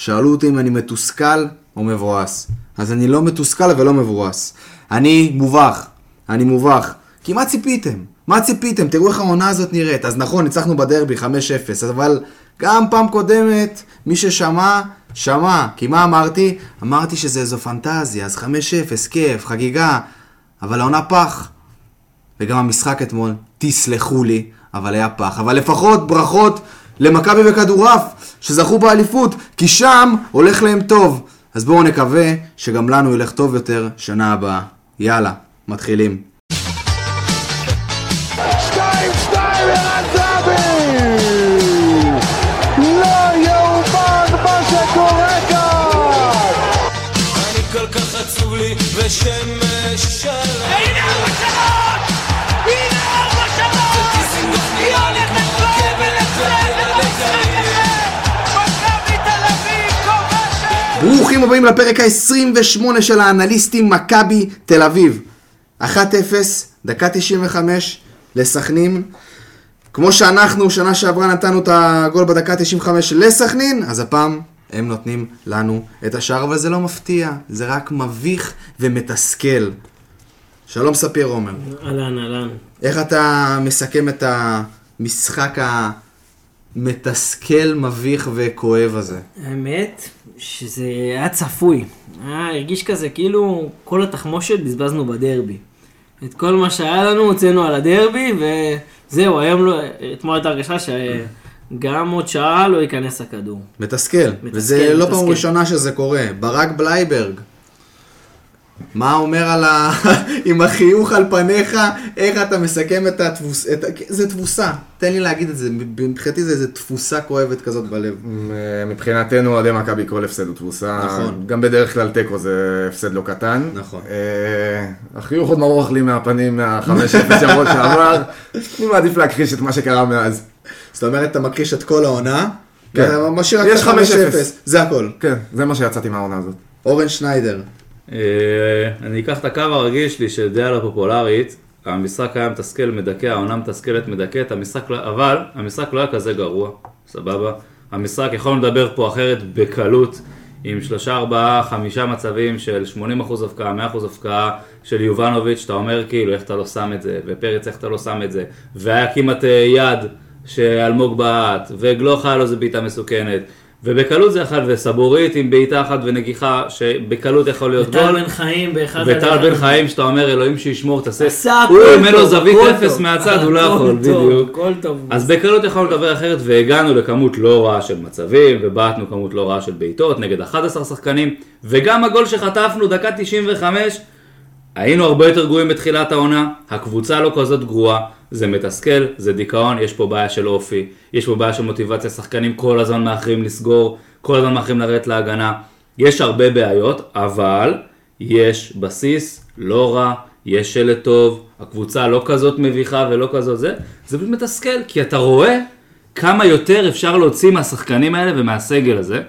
שאלו אותי אם אני מתוסכל או מבואס. אז אני לא מתוסכל ולא מבואס. אני מובך, אני מובך. כי מה ציפיתם? מה ציפיתם? תראו איך העונה הזאת נראית. אז נכון, ניצחנו בדרבי 5-0, אבל גם פעם קודמת, מי ששמע, שמע. כי מה אמרתי? אמרתי שזה איזו פנטזיה, אז 5-0, כיף, חגיגה. אבל העונה פח. וגם המשחק אתמול, תסלחו לי, אבל היה פח. אבל לפחות ברכות למכבי וכדורעף, שזכו באליפות, כי שם הולך להם טוב. אז בואו נקווה שגם לנו ילך טוב יותר שנה הבאה. יאללה, מתחילים. שתיים, ברוכים הבאים לפרק ה-28 של האנליסטים מכבי תל אביב. 1-0, דקה 95 לסכנין. כמו שאנחנו שנה שעברה נתנו את הגול בדקה 95 לסכנין, אז הפעם הם נותנים לנו את השער, אבל זה לא מפתיע, זה רק מביך ומתסכל. שלום ספיר עומר, אהלן, אהלן. איך אתה מסכם את המשחק המתסכל, מביך וכואב הזה? האמת שזה היה צפוי. היה הרגיש כזה כאילו כל התחמושת בזבזנו בדרבי. את כל מה שהיה לנו הוצאנו על הדרבי וזהו, היום לא, אתמול הייתה הרגשה שגם עוד שעה לא ייכנס הכדור. מתסכל, וזה לא פעם מתסכל. ראשונה שזה קורה. ברק בלייברג, מה אומר על ה... עם החיוך על פניך, איך אתה מסכם את התבוס... את... זה תבוסה, תן לי להגיד את זה, מבחינתי זה איזה תבוסה כואבת כזאת בלב. מבחינתנו אוהדי מכבי כל הפסד הוא תבוסה, נכון. גם בדרך כלל תיקו זה הפסד לא קטן. נכון. אה, החיוך עוד מרוח לי מהפנים מהחמש אפס שבוע שעבר, אני מעדיף להכחיש את מה שקרה מאז. זאת אומרת, אתה מכחיש את כל העונה, כן. משאיר רק יש את ה- 5-0, 5-0. זה הכל. כן, זה מה שיצאתי מהעונה הזאת. אורן שניידר, אני אקח את הקו הרגיש שלי של דעה לא פופולרית, המשחק היה מתסכל, מדכא, העונה מתסכלת, מדכאת, המשחק לא, אבל המשחק לא היה כזה גרוע, סבבה? המשחק, יכולנו לדבר פה אחרת בקלות, עם שלושה, ארבעה, חמישה מצבים של 80% הבקעה, 100% הבקעה של יובנוביץ', אתה אומר כאילו איך אתה לא שם את זה, ופרץ איך אתה לא שם את זה, והיה כמעט אה, יד שאלמוג בעט, וגלוך היה לו איזה בעיטה מסוכנת. ובקלות זה אחד, וסבורית עם בעיטה אחת ונגיחה, שבקלות יכול להיות וטל גול. בן חיים באחד... וטל בן חיים שאתה אומר אלוהים שישמור תעשה, עשה הוא הכל אם אין לו טוב, זווית אפס טוב. מהצד הוא לא יכול, טוב, בדיוק. הכל טוב. אז בקלות יכולנו לדבר אחרת והגענו לכמות לא רעה של מצבים ובעטנו כמות לא רעה של בעיטות נגד 11 שחקנים וגם הגול שחטפנו דקה 95 היינו הרבה יותר גרועים בתחילת העונה, הקבוצה לא כזאת גרועה, זה מתסכל, זה דיכאון, יש פה בעיה של אופי, יש פה בעיה של מוטיבציה, שחקנים כל הזמן מאחרים לסגור, כל הזמן מאחרים לרדת להגנה, יש הרבה בעיות, אבל יש בסיס לא רע, יש שלט טוב, הקבוצה לא כזאת מביכה ולא כזאת זה, זה פשוט מתסכל, כי אתה רואה כמה יותר אפשר להוציא מהשחקנים האלה ומהסגל הזה,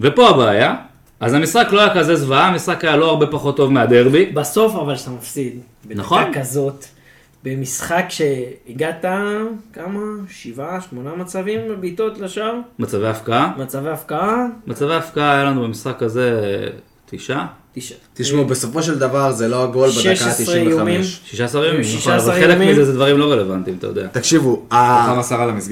ופה הבעיה, אז המשחק לא היה כזה זוועה, המשחק היה לא הרבה פחות טוב מהדרבי. בסוף אבל שאתה מפסיד. נכון. בדקה כזאת. במשחק שהגעת, כמה? שבעה, שמונה מצבים בעיטות לשער? מצבי הפקעה. מצבי הפקעה? מצבי הפקעה היה לנו במשחק הזה תשעה? תשע. תשמעו, בסופו של דבר זה לא הגול בדקה 16 איומים. ה-95. 16 ימים, נכון, 16 אבל חלק איומים. מזה זה דברים לא רלוונטיים, אתה יודע. תקשיבו.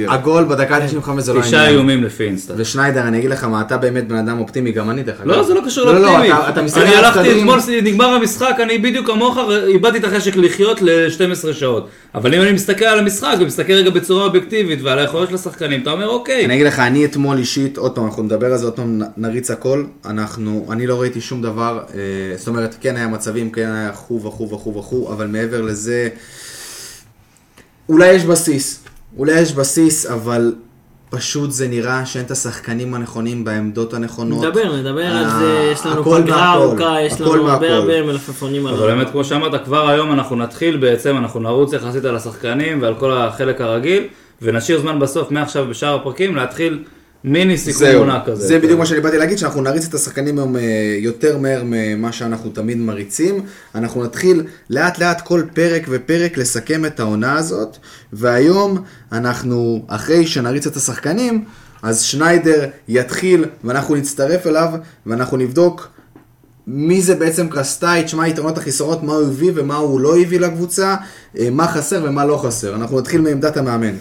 הגול בדקה ה-95 זה לא תשעה העניין. איומים לפי אינסטה. ושניידר, אני אגיד לך מה, אתה באמת בן אדם אופטימי, גם אני דרך אגב. לא, זה לא קשור לא, לא, לאופטימי. אתה- אתה מסתכל אני הלכתי. אתמול, נגמר המשחק, אני בדיוק כמוך, איבדתי את החשק לחיות ל-12 שעות. אבל אם אני מסתכל על המשחק, ומסתכל רגע בצורה אובייקטיבית ועל היכולות של השחקנים, אתה אומר אוקיי. אני אגיד לך, אני אתמול אישית, עוד פעם, אנחנו נדבר על זה, עוד פעם נריץ הכל. אנחנו, אני לא ראיתי שום דבר, זאת אומרת, כן היה מצבים, כן היה חו וכו' וכו' וכו', אבל מעבר לזה, אולי יש בסיס. אולי יש בסיס, אבל פשוט זה נראה שאין את השחקנים הנכונים בעמדות הנכונות. נדבר, נדבר על אה, זה, יש לנו פגרה ארוכה, יש לנו הרבה. הרבה מלפפונים על אבל באמת, כמו שאמרת, כבר היום אנחנו נתחיל בעצם, אנחנו נרוץ יחסית על השחקנים ועל כל החלק הרגיל, ונשאיר זמן בסוף, מעכשיו בשאר הפרקים, להתחיל מיני סיכום עונה כזה. זה בדיוק מה שאני באתי להגיד, שאנחנו נריץ את השחקנים היום אה, יותר מהר ממה שאנחנו תמיד מריצים. אנחנו נתחיל לאט לאט כל פרק ופרק לסכם את העונה הזאת, והיום אנחנו, אחרי שנריץ את השחקנים, אז שניידר יתחיל ואנחנו נצטרף אליו ואנחנו נבדוק מי זה בעצם קרסטייץ', מה היתרונות החיסרונות, מה הוא הביא ומה הוא לא הביא לקבוצה, אה, מה חסר ומה לא חסר. אנחנו נתחיל מעמדת המאמן.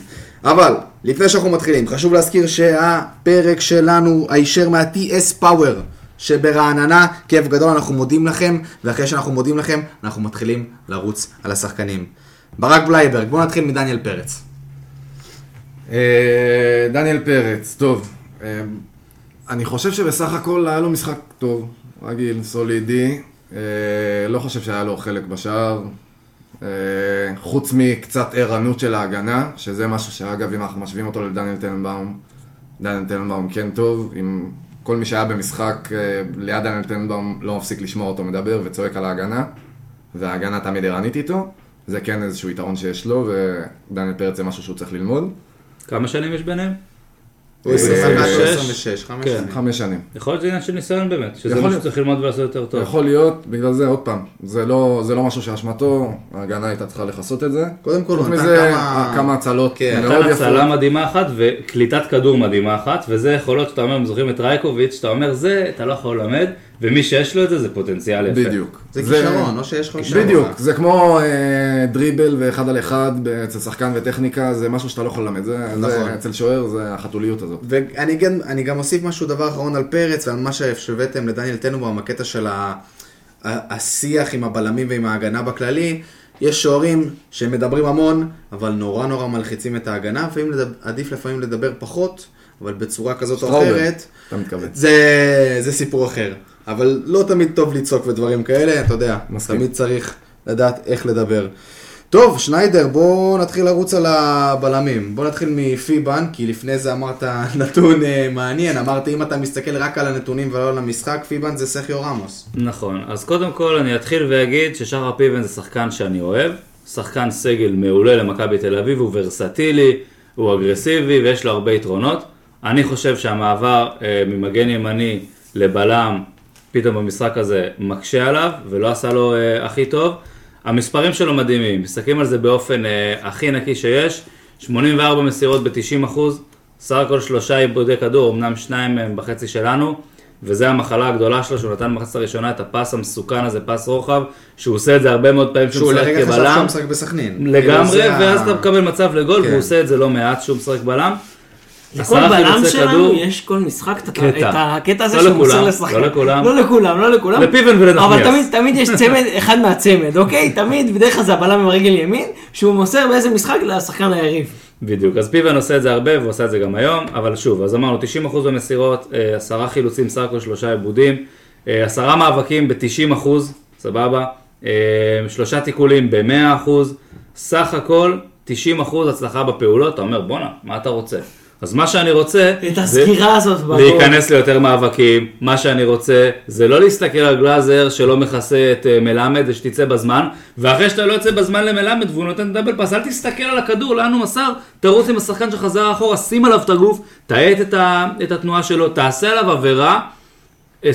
אבל, לפני שאנחנו מתחילים, חשוב להזכיר שהפרק שלנו הישר מה-TS Power שברעננה, כיף גדול, אנחנו מודים לכם, ואחרי שאנחנו מודים לכם, אנחנו מתחילים לרוץ על השחקנים. ברק בלייברג, בואו נתחיל מדניאל פרץ. אה, דניאל פרץ, טוב. אה, אני חושב שבסך הכל היה לו משחק טוב, רגיל, סולידי. אה, לא חושב שהיה לו חלק בשער. אה, חוץ מקצת ערנות של ההגנה, שזה משהו שאגב, אם אנחנו משווים אותו לדניאל טננבאום, דניאל טננבאום כן טוב. אם כל מי שהיה במשחק אה, ליד דניאל טננבאום לא מפסיק לשמוע אותו מדבר וצועק על ההגנה, וההגנה תמיד ערנית איתו. זה כן איזשהו יתרון שיש לו, ודניאל פרץ זה משהו שהוא צריך ללמוד. כמה שנים יש ביניהם? הוא 21 או שש. 26, חמש כן. שנים. חמש שנים. יכול להיות שזה עניין של ניסיון באמת, שזה יכול מה להיות. שצריך ללמוד ולעשות יותר טוב. יכול להיות, בגלל זה עוד פעם, זה לא, זה לא משהו שאשמתו, ההגנה הייתה צריכה לכסות את זה. קודם כל, הוא חוץ נתן מזה, כמה- הצלות כן. מאוד נתן הצלה יפות. מדהימה אחת וקליטת כדור מדהימה אחת, וזה יכולות שאתה אומר, אם זוכרים את רייקוביץ', שאתה אומר, זה אתה לא יכול ללמד, ומי שיש לו את זה, זה פוטנציאל יפה. בדיוק. זה כישרון, לא שיש לך כישרון. בדיוק, זה כמו אה, דריבל ואחד על אחד אצל שחקן וטכניקה, זה משהו שאתה לא יכול ללמד, זה, נכון. זה אצל שוער זה החתוליות הזאת. ואני גם, אני גם אוסיף משהו דבר אחרון על פרץ ועל מה שהבאתם לדניאל טננבאום, הקטע של ה, ה, השיח עם הבלמים ועם ההגנה בכללי. יש שוערים שמדברים המון, אבל נורא נורא מלחיצים את ההגנה, לפעמים לדבר, עדיף לפעמים לדבר פחות, אבל בצורה כזאת או. אחרת. אתה מתכוון. זה, זה סיפור אחר. אבל לא תמיד טוב לצעוק ודברים כאלה, אתה יודע, מסכים. תמיד צריך לדעת איך לדבר. טוב, שניידר, בואו נתחיל לרוץ על הבלמים. בואו נתחיל מפיבן, כי לפני זה אמרת נתון אה, מעניין. אמרת, אם אתה מסתכל רק על הנתונים ולא על המשחק, פיבן זה סחיו רמוס. נכון, אז קודם כל אני אתחיל ואגיד ששחר פיבן זה שחקן שאני אוהב, שחקן סגל מעולה למכבי תל אביב, הוא ורסטילי, הוא אגרסיבי ויש לו הרבה יתרונות. אני חושב שהמעבר אה, ממגן ימני לבלם, פתאום במשחק הזה מקשה עליו ולא עשה לו אה, הכי טוב. המספרים שלו מדהימים, מסתכלים על זה באופן אה, הכי נקי שיש, 84 מסירות ב-90 אחוז, סך הכל שלושה עיבודי כדור, אמנם שניים מהם בחצי שלנו, וזה המחלה הגדולה שלו, שהוא נתן במחצית הראשונה את הפס המסוכן הזה, פס רוחב, שהוא עושה את זה הרבה מאוד פעמים שהוא שהוא משחק לרגע חשב שהוא כבלם, משחק בסכנין. כאילו, לגמרי, ה- ואז אתה מקבל מצב לגול, כן. והוא עושה את זה לא מעט שהוא משחק בלם. לכל בלם שלנו. יש כל משחק את קטע. את הקטע הזה לא שהוא מוסר לשחק. לא לכולם. לא לכולם, לא לכולם. לפיבן ולנחמיאס. אבל תמיד, תמיד יש צמד, אחד מהצמד, אוקיי? תמיד, בדרך כלל זה הבלם עם הרגל ימין, שהוא מוסר באיזה משחק לשחקן היריב. בדיוק, אז פיבן עושה את זה הרבה והוא עושה את זה גם היום, אבל שוב, אז אמרנו 90% במסירות, אה, עשרה חילוצים, סך הכל שלושה עיבודים, אה, עשרה מאבקים ב-90%, סבבה, אה, שלושה תיקולים ב-100%, סך הכל 90% הצלחה בפעולות, אתה אומר בואנה, מה אתה רוצה? אז מה שאני רוצה, את זה הסגירה הזאת. להיכנס ליותר מאבקים, מה שאני רוצה זה לא להסתכל על גלאזר שלא מכסה את אה, מלמד ושתצא בזמן, ואחרי שאתה לא יוצא בזמן למלמד והוא נותן דאבל פס, אל תסתכל על הכדור, לאן הוא מסר, תרוץ עם השחקן שחזר אחורה, שים עליו את הגוף, תאט את, ה, את התנועה שלו, תעשה עליו עבירה, 27-28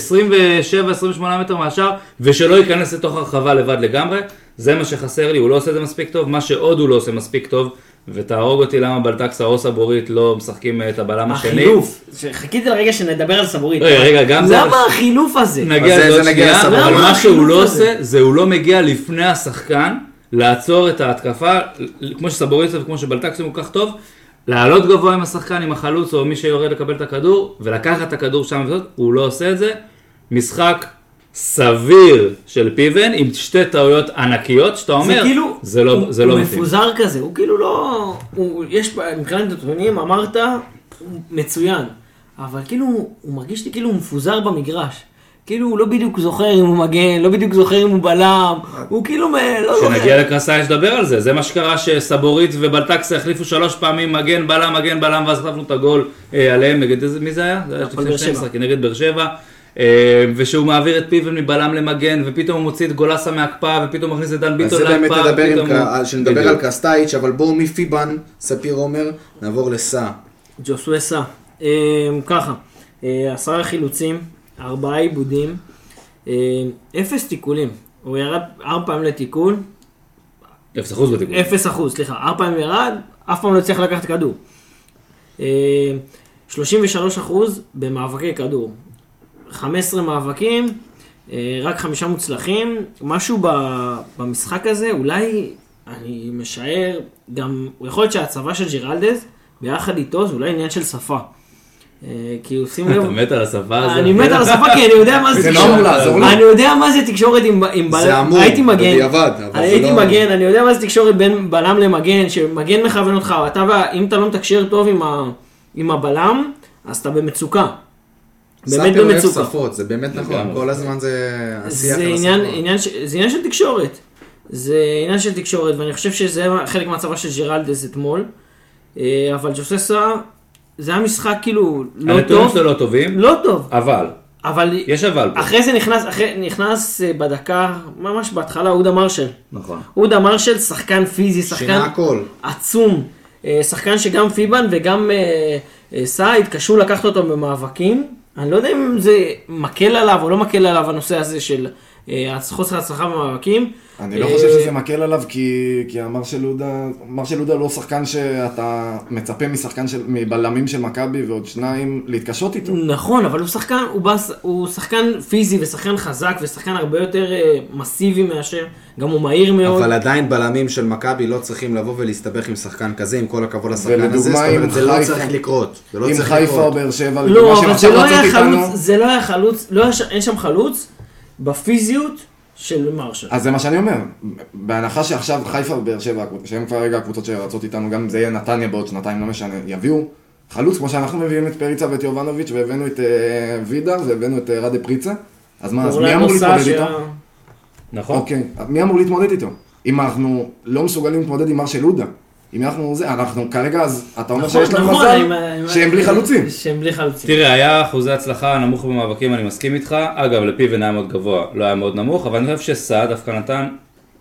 מטר מהשאר, ושלא ייכנס לתוך הרחבה לבד לגמרי, זה מה שחסר לי, הוא לא עושה את זה מספיק טוב, מה שעוד הוא לא עושה מספיק טוב, ותהרוג אותי למה בלטקסה או סבורית לא משחקים את הבלם השני. החילוף. חיכיתי לרגע שנדבר על סבורית. רגע, רגע, גם זה- למה החילוף הזה? נגיע לזה שנייה, לסבורית. אבל מה שהוא לא? עושה, זה הוא לא מגיע לפני השחקן לעצור את ההתקפה, כמו שסבוריצה וכמו שבלטקסים הוא כך טוב, לעלות גבוה עם השחקן, עם החלוץ או מי שיורד לקבל את הכדור, ולקחת את הכדור שם וזאת, הוא לא עושה את זה. משחק סביר של פיבן עם שתי טעויות ענקיות, שאתה אומר, זה כאילו, זה לא, הוא, זה לא הוא מתאים. מפוזר כזה, הוא כאילו לא, הוא, יש, מבחינת נתונים אמרת, הוא מצוין, אבל כאילו, הוא מרגיש לי כאילו הוא מפוזר במגרש. כאילו הוא לא בדיוק זוכר אם הוא מגן, לא בדיוק זוכר אם הוא בלם, הוא כאילו מ- לא זוכר. כשנגיע לקרסאי נדבר על זה, זה מה שקרה שסבורית ובלטקסה החליפו שלוש פעמים מגן בלם, מגן בלם, ואז חטפנו את הגול אה, עליהם, נגד איזה, מי זה היה? זה היה לפני באר שני שבע. משחקים, נגד באר שבע. אה, ושהוא מעביר את פיבן מבלם למגן, ופתאום הוא מוציא את גולסה מהקפאה, ופתאום מכניס את דן אז ביטון זה באמת להקפאה, נדבר הוא- שנדבר. על קרסטייץ', אבל בואו מפיבן, ספיר עומר, נעבור לסע. ג'וסווה סא. אה, ככה, אה, עשרה חילוצים, ארבעה עיבודים, אפס תיקולים. הוא ירד ארבע פעמים לתיקון, אפס אחוז בתיקון. אפס אחוז, סליחה, ארבע פעמים ירד, אף פעם לא הצליח לקחת כדור. אה, 33 אחוז במאבקי כדור. 15 מאבקים, אה, רק חמישה מוצלחים. משהו ב- במשחק הזה, אולי, אני משער, גם, יכול להיות שהצבא של ג'ירלדז, ביחד איתו, זה אולי עניין של שפה. אה, כי הוא שים לב... אתה מת על השפה הזאת? אני מת על השפה כי אני יודע מה זה לא תקשורת. אני יודע מה זה תקשורת עם בלם. זה אמור. בדיעבד, הייתי לא- מגן, אני יודע מה זה תקשורת בין בלם למגן, שמגן מכוון אותך, אם אתה לא מתקשר טוב עם הבלם, אז אתה במצוקה. באמת במצוקה. שפות, זה באמת נכון, לגמרי. כל הזמן זה השיח זה עניין. עניין, ש- זה עניין של תקשורת. זה עניין של תקשורת, ואני חושב שזה חלק מהצבא של ג'רלדס אתמול. אה, אבל ג'וססה, זה היה משחק כאילו לא הנתונים טוב. שלו לא טובים, לא טוב. אבל, אבל יש אבל פה. אחרי זה נכנס, אחרי, נכנס אה, בדקה, ממש בהתחלה, עודה מרשל. נכון. עודה מרשל, שחקן פיזי, שחקן שינה הכל. עצום. אה, שחקן שגם פיבן וגם סער התקשו לקחת אותו במאבקים. אני לא יודע אם זה מקל עליו או לא מקל עליו הנושא הזה של חוסר הצלחה במאבקים. אני לא אה, חושב שזה מקל עליו, כי, כי המרשל לודה, מרשל לודה לא שחקן שאתה מצפה משחקן של, מבלמים של מכבי ועוד שניים להתקשות איתו. נכון, אבל הוא שחקן, הוא, בא, הוא שחקן פיזי ושחקן חזק ושחקן הרבה יותר אה, מסיבי מאשר, גם הוא מהיר מאוד. אבל עדיין בלמים של מכבי לא צריכים לבוא ולהסתבך עם שחקן כזה, עם כל הכבוד לשחקן הזה, זאת אומרת, עם זה לא צריך לקרות. זה לא עם צריך חיפה או לקרות. באר שבע, לא, אבל זה לא היה איתנו. חלוץ, זה לא היה חלוץ, לא היה, ש- אין שם חלוץ בפיזיות של מרשל. אז זה מה שאני אומר, בהנחה שעכשיו חיפה ובאר שבע, שהם כבר רגע הקבוצות שרצות איתנו, גם אם זה יהיה נתניה בעוד שנתיים, לא משנה, יביאו חלוץ כמו שאנחנו מביאים את פריצה ואת יובנוביץ' והבאנו את אה, וידר והבאנו את אה, רדה פריצה, אז מה, אז מי אמור להתמודד שה- איתו? נכון. אוקיי, מי אמור להתמודד איתו? אם אנחנו לא מסוגלים להתמודד עם מרשל לודה, אם אנחנו זה, אנחנו כרגע, אז אתה אומר נכון, שיש לנו נכון, מזל שהם בלי חלוצים. שהם בלי חלוצים. תראה, היה אחוזי הצלחה נמוך במאבקים, אני מסכים איתך. אגב, לפיבן היה מאוד גבוה, לא היה מאוד נמוך, אבל אני חושב שסעד דווקא נתן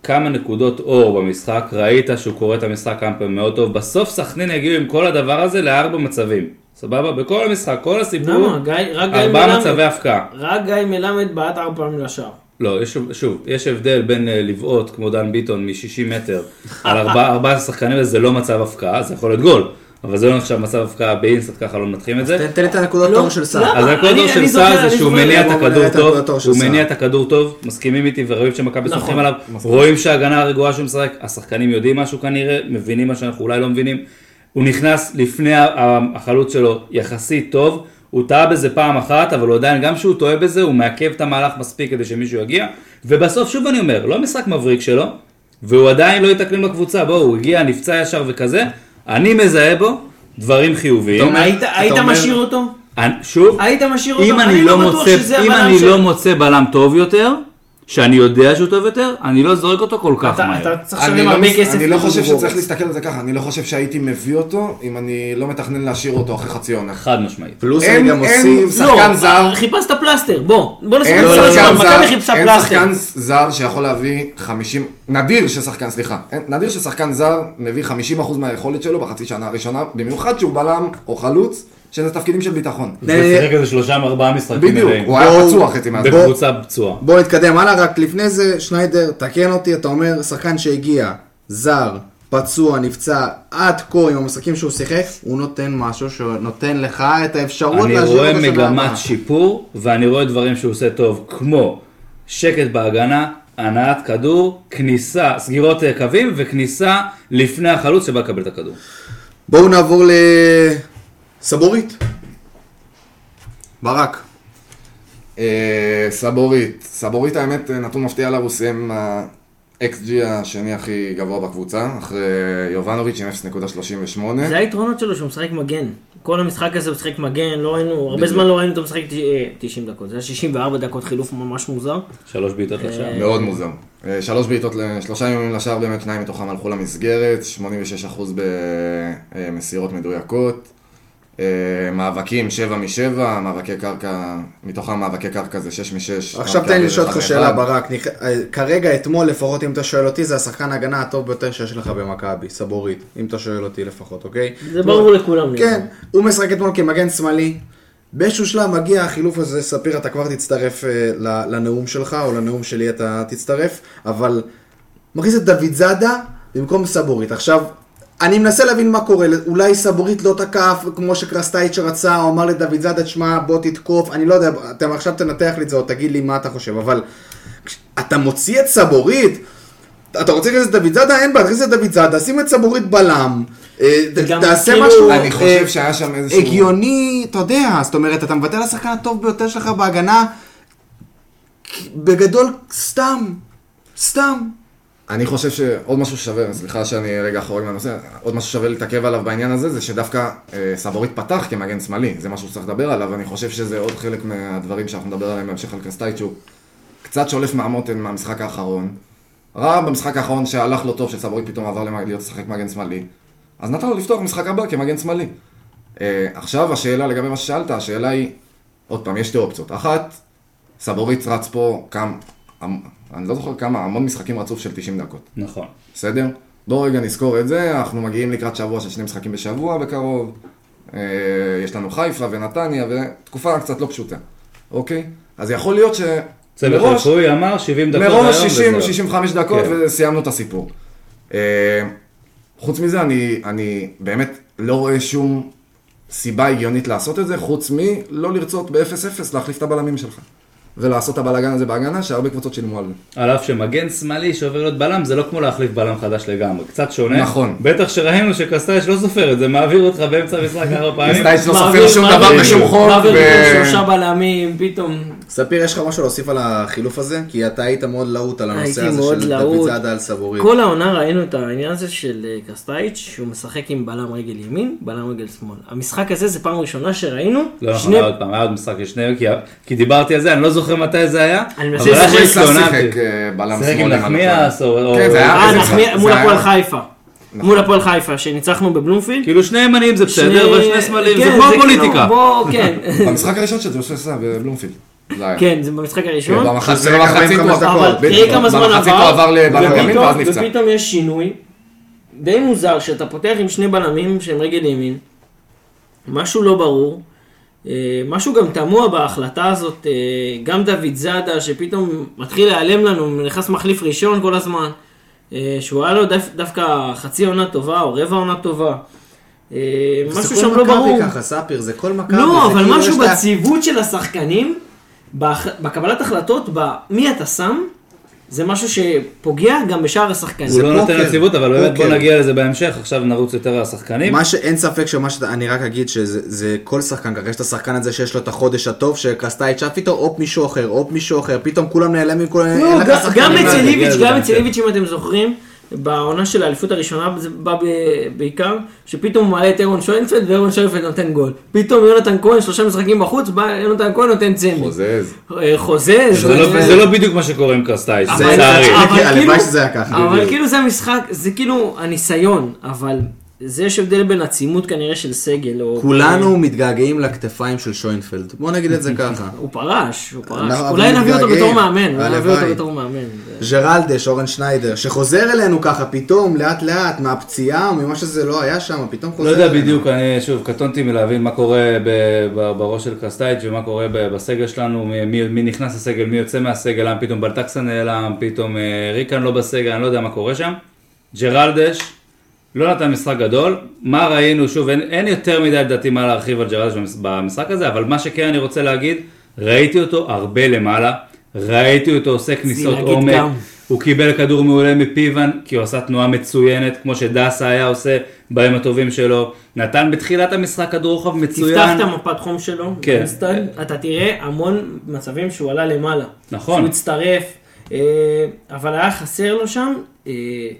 כמה נקודות אור במשחק. ראית שהוא קורא את המשחק כמה פעמים מאוד טוב. בסוף סכנין הגיעו עם כל הדבר הזה לארבע מצבים. סבבה? בכל המשחק, כל הסיפור, ארבעה. מצבי הפקעה. רק גיא מלמד בעט ארבע פעמים לשער. לא, יש, שוב, יש הבדל בין אה, לבעוט כמו דן ביטון מ-60 מטר על ארבעה ארבעה שחקנים, וזה לא מצב הפקעה, זה יכול להיות גול. אבל זה לא נחשב מצב הפקעה באינסטנט, ככה לא מנתחים את זה. תן- את הנקודות תור של סער. אז הנקודות אני- של סער זה שהוא. מניע את הכדור טוב, הוא. מניע את הכדור טוב, מסכימים איתי ורואים שמכבי נכון. סומכים עליו, רואים שההגנה הרגועה שהוא משחק, השחקנים יודעים משהו כנראה, מבינים מה שאנחנו אולי לא מבינים, הוא נכנס לפני החלוץ שלו יחסית טוב, הוא טעה בזה פעם אחת, אבל הוא עדיין, גם כשהוא טועה בזה, הוא מעכב את המהלך מספיק כדי שמישהו יגיע, ובסוף, שוב אני אומר, לא משחק מבריק שלו, והוא עדיין לא יתקנים לקבוצה, בואו, הוא הגיע, נפצע ישר וכזה, אני מזהה בו דברים חיוביים. היית- היית אומר- משאיר אותו? אני- שוב, היית משאיר אותו? אם אני לא הבלם אני של- לא מוצא בלם טוב יותר, שאני יודע שהוא טוב יותר, אני לא זורק אותו כל כך אתה- מהר. אתה צריך לשלם לא, הרבה מס- כסף. אני לא חושב שצריך. להסתכל על זה ככה, אני לא חושב שהייתי מביא אותו אם אני לא מתכנן להשאיר אותו אחרי חצי עונה. חד משמעית. פלוס אין- אני גם אין אוסיף... שחקן לא, זר. חיפשת פלסטר, בוא. בוא נשים אין את זה אין פלסטר. שחקן זר שיכול להביא 50, נדיר ששחקן, סליחה, אין- נדיר ששחקן זר מביא 50% מהיכולת שלו בחצי שנה הראשונה, במיוחד שהוא בלם או חלוץ, שזה תפקידים של ביטחון. זה שיחק איזה שלושה ארבעה משחקים בדיוק. הוא היה פצוע חצי מהזמן. בקבוצה פצועה. בואו נתקדם הלאה, רק לפני זה, שניידר, תקן אותי, אתה אומר, שחקן שהגיע, זר, פצוע, נפצע, עד כה עם המשחקים שהוא שיחק, הוא נותן משהו שנותן לך את האפשרות אני להשאיר רואה אותו שנה מגמת הבאה. שיפור, ואני רואה דברים שהוא עושה טוב, כמו שקט בהגנה, הנעת כדור, כניסה, סגירות אה, קווים, וכניסה לפני החלוץ שבא לקבל את הכדור. בואו נעבור לסבורית. ברק. אה, סבורית, סבורית האמת אה, נתון מפתיע עליו, הוא סיים ה-XG השני הכי גבוה בקבוצה, אחרי יובנוביץ' עם 0.38. זה היתרונות שלו שהוא משחק מגן. כל המשחק הזה הוא משחק מגן, לא ראינו, הרבה זמן לא ראינו אותו משחק ת- אה, 90 דקות. זה היה 64 דקות חילוף ממש מוזר. שלוש בעיטות לשער. מאוד מוזר. אה, שלוש בעיטות, שלושה איומים לשער, באמת שניים מתוכם הלכו למסגרת, 86% במסירות מדויקות. אה, מאבקים 7 מ-7, מאבקי קרקע, מתוכם מאבקי קרקע זה 6 מ-6. עכשיו תן לי לשאול אותך שאלה, ברק. נכ- אה, כרגע, אתמול, לפחות אם אתה שואל אותי, זה השחקן ההגנה הטוב ביותר שיש לך במכבי, סבורית. אם אתה שואל אותי לפחות, אוקיי? זה ברור לכולם. כן, הוא משחק אתמול כמגן שמאלי. באיזשהו שלב מגיע החילוף הזה, ספיר, אתה כבר תצטרף אה, ל- לנאום שלך, או לנאום שלי אתה תצטרף, אבל מכניס את דוד זאדה במקום סבורית. עכשיו, אני מנסה להבין מה קורה, אולי סבורית לא תקף כמו שקרסטייץ' רצה, או אמר לדוד זאדה, תשמע, בוא תתקוף, אני לא יודע, אתה עכשיו תנתח לי את זה, או תגיד לי מה אתה חושב, אבל אתה מוציא את סבורית, אתה רוצה להכניס את דוד זאדה? אין בעיה, תכניס את דוד זאדה, שים את סבורית בלם, אה, תעשה כאילו- משהו אני חושב אה, שהיה שם איזשהו... הגיוני, אתה יודע, זאת אומרת, אתה מוותר על השחקן הטוב ביותר שלך בהגנה, בגדול, סתם, סתם. אני חושב שעוד משהו שווה, סליחה שאני רגע חורג מהנושא, עוד משהו שווה להתעכב עליו בעניין הזה, זה שדווקא אה, סבורית פתח כמגן שמאלי, זה משהו שצריך לדבר עליו, אני חושב שזה עוד חלק מהדברים שאנחנו נדבר עליהם בהמשך על קרסטייץ', שהוא קצת שולף מהמותן מהמשחק האחרון. ראה במשחק האחרון שהלך לו טוב, שסבורית פתאום עבר למג- להיות לשחק מגן שמאלי, אז נתן לו לפתוח משחק הבא כמגן שמאלי. אה, עכשיו השאלה לגבי מה ששאלת, השאלה היא, עוד פעם, יש שתי אופציות. אחת, סבורית רץ פה כמה, אני לא זוכר כמה, המון משחקים רצוף של 90 דקות. נכון. בסדר? בואו רגע נזכור את זה, אנחנו מגיעים לקראת שבוע של שני משחקים בשבוע בקרוב. אה, יש לנו חיפה ונתניה, ותקופה קצת לא פשוטה, אוקיי? אז יכול להיות ש... צוות מראש- רפואי אמר 70 דקות מראש היום 60, וזהו. 65 דקות כן. וסיימנו את הסיפור. אה, חוץ מזה, אני, אני באמת לא רואה שום סיבה הגיונית לעשות את זה, חוץ מלא לרצות ב-0-0 להחליף את הבלמים שלך. ולעשות את הבלאגן הזה בהגנה, שהרבה קבוצות שילמו על זה. על אף שמגן שמאלי שעובר להיות בלם זה לא כמו להחליף בלם חדש לגמרי, קצת שונה. נכון. בטח שראינו שקסטייש לא סופר את זה, מעביר אותך באמצע המשחק ארבע פעמים. קסטייץ' לא סופר שום דבר בשום חוק. מעביר שלושה בלמים, פתאום. ספיר, יש לך משהו להוסיף על החילוף הזה? כי אתה היית מאוד להוט על הנושא הזה של דוד. זאדה על סבורית. כל העונה ראינו את העניין הזה של אה, קרסטייץ', שהוא משחק עם בלם רגל ימין, בלם רגל שמאל. המשחק הזה זה פעם ראשונה שראינו. לא נכון, שני- עוד פעם, היה עוד משחק של שניהם, כי- כי דיברתי על זה, אני לא זוכר מתי זה היה. אני מנסה. שהתלוננתי. שיחק אה, בלם שיחק עם שמאל, אני לא נחמיאס, או... כן, זה היה- אה? מול זה הפועל היה- חיפה. מול הפועל חיפה, שניצחנו בבלומפילד. כאילו שני ימנים זה בסדר, שני- ושני שמאלים, זה כן, כמו כאילו, הפוליטיקה. בוא, כן. במשחק הראשון של ג'ושוע סע בבלומפילד. זה היה. כן, זה במשחק הראשון. במחצית שזה במחצית 45 הוא- בדיוק. תראי כמה זמן עבר, עבר ופתאום- יש שינוי די מוזר, שאתה פותח עם שני בלמים שהם רגל ימין, משהו לא ברור, אה, משהו גם תמוה בהחלטה הזאת, אה, גם דוד זאדה שפתאום מתחיל להיעלם לנו, נכנס מחליף ראשון כל הזמן, אה, שהוא היה לו דו- דווקא חצי עונה טובה או רבע עונה טובה. זה משהו כל שם לא מכבי ברור. ככה, ספיר, זה כל מכבי. לא, זה אבל כאילו משהו בציוות של השחקנים, בקבלת החלטות, במי אתה שם, זה משהו שפוגע גם בשאר השחקנים. הוא לא נותן. יציבות, אבל באמת בוא. נגיע לזה בהמשך, עכשיו נרוץ יותר על השחקנים. מה שאין ספק שמה שאתה, אני רק אגיד שזה זה כל שחקן ככה, יש את השחקן הזה שיש לו את החודש הטוב, שקרסטייץ' עף איתו, הופ מישהו אחר, הופ מישהו אחר, פתאום כולם נעלמים, כולם, לא, גם-. אצל איביץ', גם. אצל איביץ', אם אתם זוכרים, בעונה של האליפות הראשונה זה בא ב- בעיקר, שפתאום הוא מעלה את אירון שוינפלד ואירון שוינפלד נותן גול. פתאום יונתן כהן, שלושה משחקים בחוץ, בא יונתן כהן נותן צמד. חוזז. אה, חוזז. זה לא- זה לא בדיוק מה שקורה עם קרסטייץ', אבל- לצערי. אבל כי הלוואי כאילו- שזה היה ככה. אבל. כאילו זה המשחק, זה כאילו הניסיון, אבל זה יש הבדל בין עצימות כנראה של סגל, או... כולנו מתגעגעים לכתפיים של שוינפלד, בוא נגיד את זה ככה. הוא פרש, הוא פרש. אנחנו- אולי נביא אותו. בתור מאמן, אולי נביא אותו. בתור מאמן. ז'רלדש, אורן שניידר, שחוזר אלינו ככה פתאום, לאט לאט, מהפציעה, ממה שזה לא היה שם, פתאום לא חוזר יודע אלינו. בדיוק, אני שוב קטונתי מלהבין מה קורה בראש של קרסטייץ' ומה קורה בסגל שלנו, מי- נכנס לסגל, מי יוצא מהסגל, למה פתאום בלטקסה נעלם, פתאום אה, ריקן לא בסגל, אני לא יודע מה קורה שם. ג'רלדש לא נתן משחק גדול, מה ראינו, שוב, אין, אין יותר מדי לדעתי מה להרחיב על ג'רלדש במש- במשחק הזה, אבל מה שכן אני רוצה להגיד, ראיתי אותו הרבה למעלה, ראיתי אותו עושה כניסות עומק, גם. הוא קיבל כדור מעולה מפיוון, כי הוא עשה תנועה מצוינת, כמו שדסה היה עושה בימים הטובים שלו. נתן בתחילת המשחק כדור רוחב מצוין. תפתח את המפת חום שלו, כן. אינסטנט, אתה תראה המון מצבים שהוא עלה למעלה. נכון. שהוא הצטרף, אה, אבל היה חסר לו שם אה,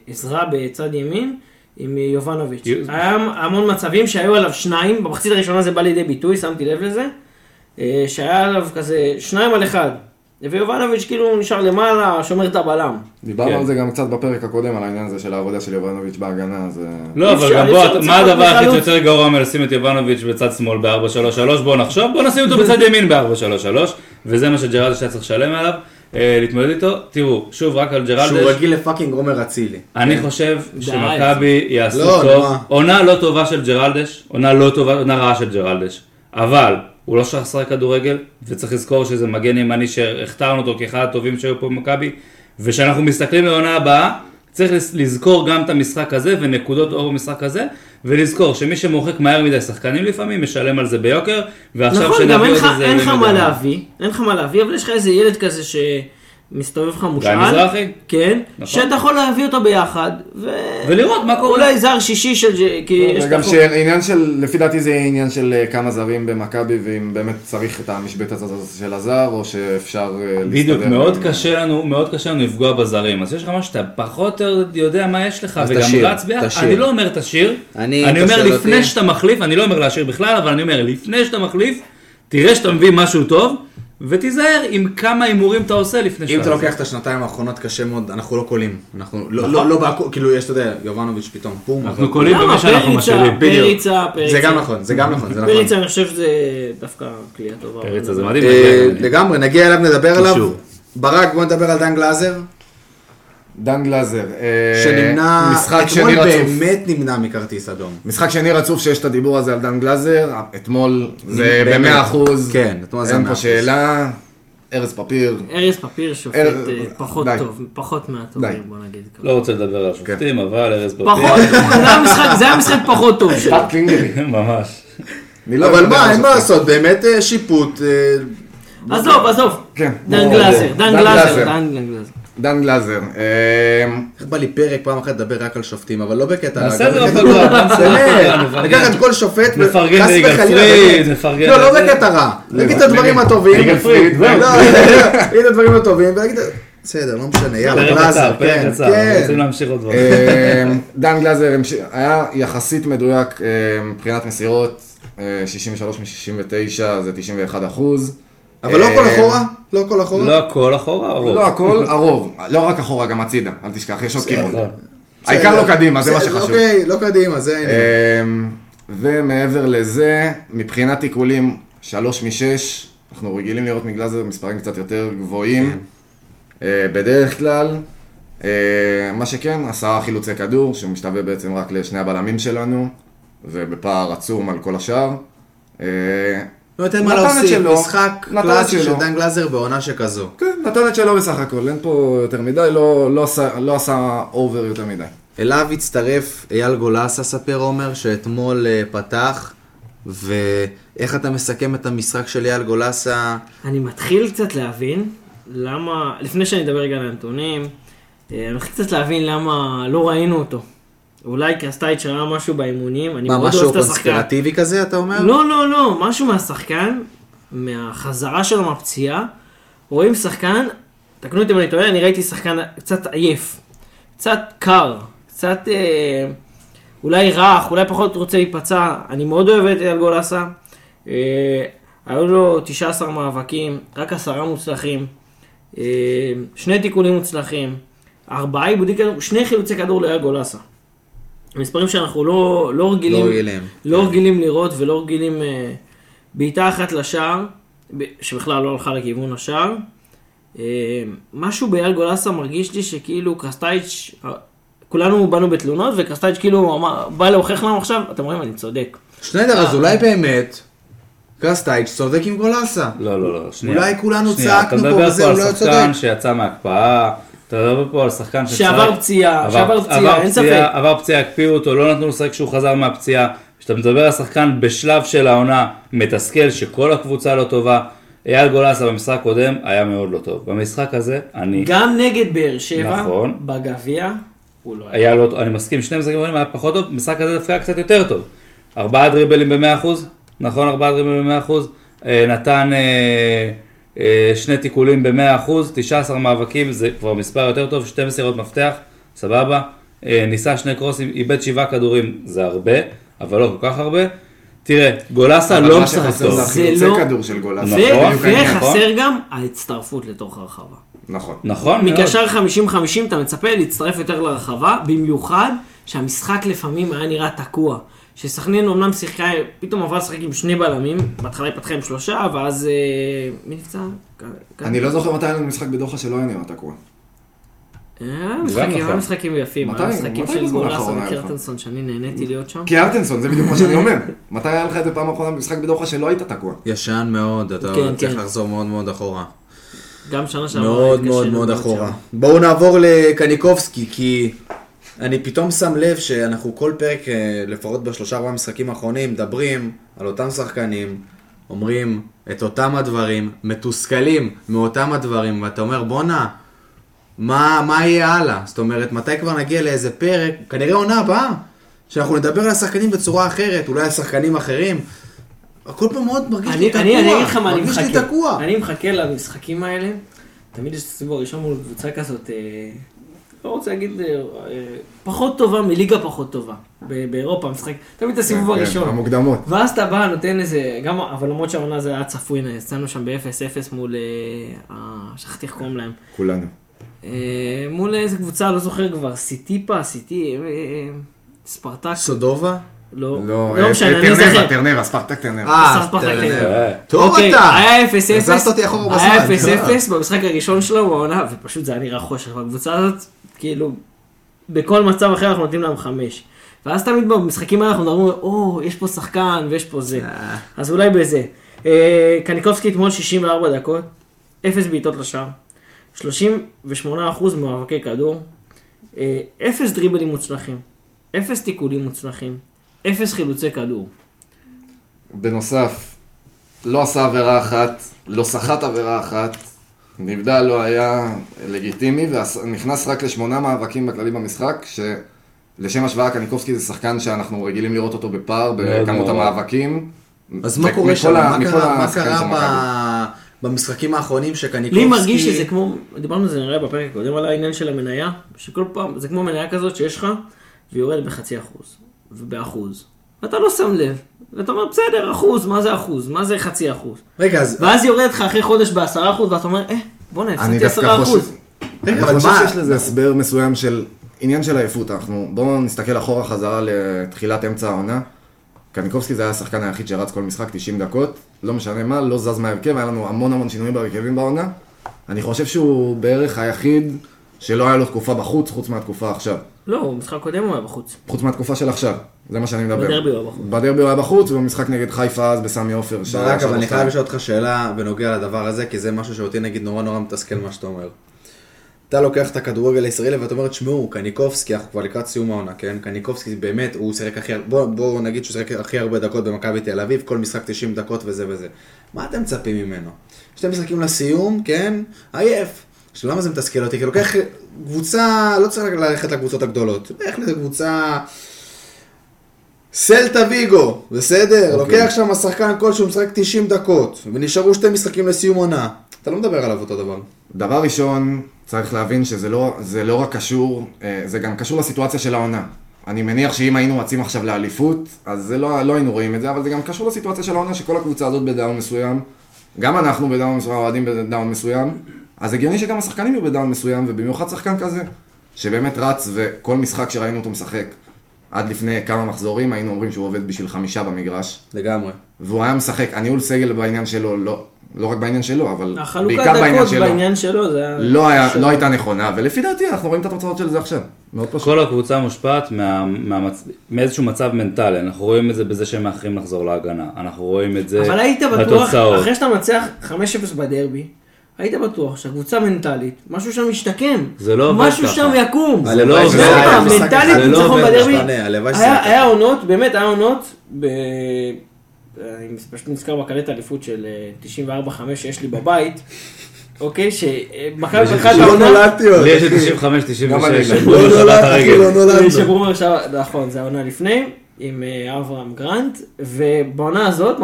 עזרה בצד ימין עם יובנוביץ'. יו- היה המון מצבים שהיו עליו שניים, במחצית הראשונה זה בא לידי ביטוי, שמתי לב לזה, אה, שהיה עליו כזה שניים על אחד. ויובנוביץ' כאילו נשאר למעלה, שומר את הבלם. דיברנו כן. על זה גם קצת בפרק הקודם, על העניין הזה של העבודה של יובנוביץ' בהגנה, אז... אה, לא, אבל גם בוא, מה הדבר הכי. יותר גרוע מלשים את יובנוביץ' בצד שמאל ב-4-3-3? בוא נחשוב, בוא נשים אותו בצד ימין ב-4-3-3, וזה מה שג'רלדש היה צריך לשלם עליו, אה, להתמודד איתו. תראו, שוב, רק על שהוא ג'רלדש, רגיל לפאקינג עומר אצילי. אני חושב די. שמכבי יעשו לא, טוב? עונה לא טובה של ג'רלדש, עונה לא טובה, עונה רעה של ג'רלדש, אבל הוא לא לשחק כדורגל, וצריך לזכור שזה מגן ימני שהכתרנו אותו כאחד הטובים שהיו פה במכבי, וכשאנחנו מסתכלים לעונה הבאה, צריך לז- לזכור גם את המשחק הזה ונקודות אור במשחק הזה, ולזכור שמי שמורחק מהר מדי שחקנים לפעמים משלם על זה ביוקר, ועכשיו נכון, גם שנביא עוד איזה... אין לך מה להביא, אין לך מה להביא, אבל יש לך איזה ילד כזה שמסתובב לך מושאל. מזרחי? כן, נכון. שאתה יכול להביא אותו ביחד, ו... ולראות מה קורה. אולי זר שישי של... כי יש וגם לך- שעניין של, לפי דעתי זה עניין של אה, כמה זרים במכבי, ואם באמת צריך את המשבצת הזאת של הזר, או שאפשר אה, בדיוק, להסתדר מאוד עם- קשה לנו, מאוד קשה לנו לפגוע בזרים, אז יש לך משהו שאתה פחות או יותר יודע מה יש לך, וגם תשאיר, רץ ביחד, תשאיר. אני לא אומר תשאיר, אני- אני אומר לפני אותי- שאתה מחליף, אני לא אומר להשאיר בכלל, אבל אני אומר לפני שאתה מחליף, תראה שאתה מביא משהו טוב, ותיזהר עם כמה הימורים אתה עושה לפני אם שאתה... אתה לוקח את השנתיים האחרונות קשה מאוד, אנחנו לא קולים. אנחנו לא, נכון. לא, לא כאילו יש, אתה יודע, יובנוביץ' פתאום, בום. אנחנו קולים? במה שאנחנו משאירים. פריצה, פריצה. זה גם נכון, זה גם נכון, זה נכון. פריצה, אני חושב שזה דווקא כלייה טובה. פריצה זה מדהים. אה, לגמרי, נגיע אליו, נדבר עליו. ברק, בוא נדבר על דן גלאזר, דן גלאזר. אה, שנמנע, משחק אתמול שני רצוף. באמת נמנע מכרטיס אדום. משחק שני רצוף שיש את הדיבור הזה על דן גלאזר, אתמול זה באמת. במאה אחוז, כן, אתמול זה אין במאה פה אחוז. שאלה, ארז פפיר, ארז פפיר שופט אה, פחות די. טוב, פחות מהטובים. בוא נגיד. לא רוצה לדבר על שופטים, אבל ארז פחות, פפיר, זה היה משחק- זה היה משחק פחות טוב שלו. ממש. לא אבל מה, אין מה. לעשות, באמת אה, שיפוט. עזוב, עזוב. כן. דן. גלאזר, דן גלאזר. דן גלאזר. דן גלאזר. אה, איך בא לי פרק פעם אחת לדבר רק על שופטים, אבל לא בקטע... נעשה את זה בקטע- בפגרה, באמת. לקחת כל שופט, נפרגן חס ליגאל וחלילה, פריד. נפרגן לא, לא. בקטע רע. נגיד את הדברים הטובים. ליגאל פריד, לא, זהו. נגיד את הדברים הטובים, ולהגיד... בסדר, לא משנה, יאללה, גלאזר, כן, כן. רוצים להמשיך עוד דברים. אה, דן גלאזר היה יחסית מדויק אה, מבחינת מסירות, אה, 63 מ-69 זה 91 אחוז. אבל לא אה, כל אחורה? לא כל אחורה? לא הכל אחורה, הרוב. לא הכל, הרוב. לא רק אחורה, גם הצידה, אל תשכח, יש עוד כיוון. העיקר לא קדימה, זה מה שחשוב. אוקיי, לא קדימה, זה העניין. אמ, ומעבר לזה, מבחינת עיקולים, שלוש משש, אנחנו רגילים לראות מגלאזר מספרים קצת יותר גבוהים. אה, בדרך כלל, אה, מה שכן, עשרה חילוצי כדור, שמשתווה בעצם רק לשני הבלמים שלנו, ובפער עצום על כל השאר. לא יודע מה להוסיף, משחק קלאסי של. דן גלאזר בעונה שכזו. כן, נתן את שלו בסך הכל, אין פה יותר מדי, לא, לא, עשה, לא עשה over יותר מדי. אליו הצטרף אייל גולסה, ספר עומר, שאתמול אה, פתח, ואיך אתה מסכם את המשחק של אייל גולסה? אני מתחיל קצת להבין למה, לפני שאני אדבר רגע על הנתונים, אה, אני מתחיל קצת להבין למה לא ראינו אותו. אולי קרסטייץ' ראה משהו באימונים, אני מה, מאוד משהו אוהב את השחקן. קונספירטיבי כזה, אתה אומר? לא, לא, לא, משהו מהשחקן, מהחזרה שלו מהפציעה, רואים שחקן, תקנו אותי אם אני טועה, אני ראיתי שחקן קצת עייף, קצת קר, קצת אה, אולי רך, אולי פחות רוצה להיפצע, אני מאוד אוהב את אייל גולסה, אה, היו לו 19 מאבקים, רק עשרה מוצלחים, אה, שני תיקונים מוצלחים, ארבעה עיבודי כדור, שני חילוצי כדור לאייל גולסה. מספרים שאנחנו לא, לא רגילים, לא רגילים. לא רגילים לראות ולא רגילים אה, בעיטה אחת לשער, שבכלל לא הלכה לכיוון השער. אה, משהו באייל גולסה מרגיש לי שכאילו קרסטייץ', אה, כולנו באנו בתלונות וקרסטייץ' כאילו אמר, בא להוכיח לנו עכשיו, אתם רואים אני צודק. שניידר, אז אולי באמת, קרסטייץ' צודק עם גולסה. לא, לא, לא, שנייה. אולי כולנו צעקנו פה אתה מדבר וזה, פה הוא לא על שחקן צודק. שיצא מהקפאה, אתה מדבר פה על שחקן שצריך... שעבר פציעה, שעבר פציעה, אין ספק. עבר פציעה, הקפיאו אותו, לא נתנו לשחק כשהוא חזר מהפציעה. כשאתה מדבר על שחקן בשלב של העונה, מתסכל, שכל הקבוצה לא טובה. אייל גולסה במשחק הקודם היה מאוד לא טוב. במשחק הזה, אני... גם נגד באר שבע, נכון. בגביע, הוא לא היה. היה לא טוב, אני מסכים, שני משחקים האחרונים היה פחות טוב, במשחק הזה דווקא היה קצת יותר טוב. ארבעה דריבלים ב-100%, נכון? ארבעה דריבלים ב-100%, אה, נתן אה, שני תיקולים ב-100%, 19 מאבקים, זה כבר מספר יותר טוב, שתי מסירות מפתח, סבבה. אה, ניסה שני קרוסים, איבד שבעה כדורים, זה הרבה, אבל לא כל כך הרבה. תראה, גולסה לא משחק טוב. זה לא- כדור של גולאסה. נכון, ו- בדיוק העניין. וחסר גם ההצטרפות לתוך הרחבה. נכון. נכון מאוד. מקשר 50-50 אתה מצפה להצטרף יותר לרחבה, במיוחד שהמשחק לפעמים היה נראה תקוע. שסכנין אמנם שיחקה, פתאום עברה לשחק עם שני בלמים, בהתחלה היא פתחה עם שלושה, ואז... אה, מי נפצע? אני לא זוכר מתי היה לנו משחק בדוחה שלא היה נראה תקוע. היה משחקים, נכון. היה משחקים יפים? היה משחקים של גולסה לך? וקרטנסון, שאני נהניתי להיות שם. כי ארטנסון, זה בדיוק מה שאני אומר. מתי היה לך את זה פעם אחרונה במשחק בדוחה שלא היית תקוע? ישן מאוד, אתה כן, צריך כן. לחזור מאוד מאוד אחורה. גם שנה שעברה. מאוד מאוד מאוד. אחורה. בואו נעבור לקניקובסקי, כי אני פתאום שם לב שאנחנו כל פרק, אה, לפחות בשלושה ארבעה משחקים האחרונים, מדברים על אותם שחקנים, אומרים את אותם הדברים, מתוסכלים מאותם הדברים, ואתה אומר בואנה, מה, מה יהיה הלאה? זאת אומרת, מתי כבר נגיע לאיזה פרק, כנראה עונה הבאה, שאנחנו נדבר על השחקנים בצורה אחרת, אולי על שחקנים אחרים. הכל פה מאוד מרגיש לי תקוע. אני, אני מה אני מרגיש לי מחכה. תקוע. אני מחכה למשחקים האלה. תמיד יש את הסיבוב הראשון מול קבוצה כזאת, אה, לא רוצה להגיד, אה, פחות טובה מליגה פחות טובה. ב- באירופה, משחק, תמיד את הסיבוב כן, הראשון. המוקדמות. ואז אתה בא, נותן איזה, גם, אבל למרות שהעונה זה היה צפוי, יצאנו שם ב-0-0 מול, אה, שכחתי איך קוראים להם. כולנו. אה, מול איזה קבוצה, לא זוכר כבר, סיטיפה, סיטי, ספרטק, סודובה? לא, לא, לא אה, משנה, אני זוכר. טרנרה, ספרטק טרנרה. אה, תראה. טרנרה. אה, טוב אוקיי, אתה. היה 0-0, הזזת אותי אחורה היה בזמן. 0-0 במשחק הראשון שלו בעונה, ופשוט זה היה נראה חושך. בקבוצה הזאת, כאילו, בכל מצב אחר אנחנו נותנים להם חמש. ואז תמיד במשחקים האלה אנחנו מדברים, או, יש פה שחקן ויש פה זה. אה. אז אולי בזה. אה, קניקובסקי אתמול 64 דקות, 0 בעיטות לשער, 38% ממאבקי כדור, אה, 0 דריבלים מוצלחים, 0 תיקולים מוצלחים, 0 חילוצי כדור. בנוסף, לא עשה עבירה אחת, לא סחט עבירה אחת, נבדל לא היה לגיטימי, ונכנס רק לשמונה מאבקים בכללי במשחק, שלשם השוואה קניקובסקי זה שחקן שאנחנו רגילים לראות אותו בפער בכמות. המאבקים. אז מה קורה שם? מה קרה- במשחקים האחרונים שקניקובסקי... לי מרגיש שזה כמו, דיברנו על זה נראה בפרק הקודם על העניין של המניה, שכל פעם, זה כמו מניה כזאת שיש לך, והיא יורדת בחצי אחוז, ובאחוז. ואתה לא שם לב, ואתה אומר, בסדר, אחוז, מה זה אחוז? מה זה חצי אחוז? רגע, אז... ואז היא יורדת לך אחרי חודש בעשרה אחוז, ואתה אומר, אה, בואנה, אני הפסדתי עשרה חושב... אחוז. רגע, אני אבל חושב מה- שיש לזה הסבר מסוים של עניין של עייפות. אנחנו, בואו נסתכל אחורה חזרה לתחילת אמצע העונה. קניקובסקי זה היה השחקן היחיד שרץ כל משחק 90 דקות, לא משנה מה, לא זז מההרכב, היה לנו המון המון שינויים בהרכבים בעונה. אני חושב שהוא בערך היחיד שלא היה לו תקופה בחוץ, חוץ מהתקופה עכשיו. לא, במשחק קודם הוא היה בחוץ. חוץ מהתקופה של עכשיו, זה מה שאני מדבר. בדרבי הוא היה בחוץ. בדרבי הוא היה בחוץ, ובמשחק נגד חיפה אז בסמי עופר. ברק, אבל אני. חייב לשאול אותך שאלה בנוגע לדבר הזה, כי זה משהו שאותי נגיד נורא נורא מתסכל מה שאתה אומר. אתה לוקח את הכדורגל הישראלי ואתה אומר, תשמעו, קניקובסקי, אנחנו כבר לקראת סיום העונה, כן? קניקובסקי באמת, הוא שיחק הכי, בוא, בוא נגיד שהוא שיחק הכי הרבה דקות במכבי תל אביב, כל משחק 90 דקות וזה וזה. מה אתם מצפים ממנו? שתי משחקים לסיום, כן? עייף. עכשיו למה זה מתסכל אותי? כי לוקח קבוצה, לא צריך ללכת לקבוצות הגדולות, לך לקבוצה... סלטה ויגו, בסדר? אוקיי. לוקח שם שחקן כלשהו משחק 90 דקות, ונשארו שתי משחקים לסיום עונה. אתה לא מדבר עליו אותו דבר. דבר ראשון, צריך להבין שזה לא, לא רק קשור, אה, זה גם קשור לסיטואציה של העונה. אני מניח שאם היינו רצים עכשיו לאליפות, אז זה לא, לא היינו רואים את זה, אבל זה גם קשור לסיטואציה של העונה, שכל הקבוצה הזאת בדאון מסוים. גם אנחנו ב down מסוים, האוהדים ב down מסוים. אז הגיוני שגם השחקנים יהיו ב down מסוים, ובמיוחד שחקן כזה, שבאמת רץ, וכל משחק שראינו אותו משחק, עד לפני כמה מחזורים, היינו אומרים שהוא עובד בשביל חמישה במגרש. לגמרי. והוא היה משחק, הניהול סגל בעניין שלו, לא, לא רק בעניין שלו, אבל החלוקת בעיקר בעניין דקות שלו. בעניין שלו, זה היה... לא, היה, שלו. לא הייתה נכונה, ולפי דעתי אנחנו רואים את התוצאות של זה עכשיו. מאוד פשוט. כל הקבוצה מושפעת מה, מהמצ... מאיזשהו מצב מנטלי, אנחנו רואים את זה בזה שהם מאחרים לחזור להגנה, אנחנו רואים את זה אבל היית בטוח, בתוצאות. אחרי שאתה מנצח 5-0 בדרבי, היית בטוח שהקבוצה מנטלית, משהו שם ישתקם. זה לא עובד משהו ככה. שם יקום. זה לא עובד לא, ככה. מנטלית לא ניצחון בדרבי. היה עונות, באמת היה עונות. אני פשוט נזכר בקלט האליפות של אה, 94-5 שיש לי בבית, אוקיי, שמכבי פתחה את לא העונה, נולדתי עוד. לי יש את 95, 96, אני לא. לא נולדתי. לא נולדנו. שברומר עכשיו, נכון, זה העונה לפני, עם אה, אברהם גרנט, ובעונה הזאת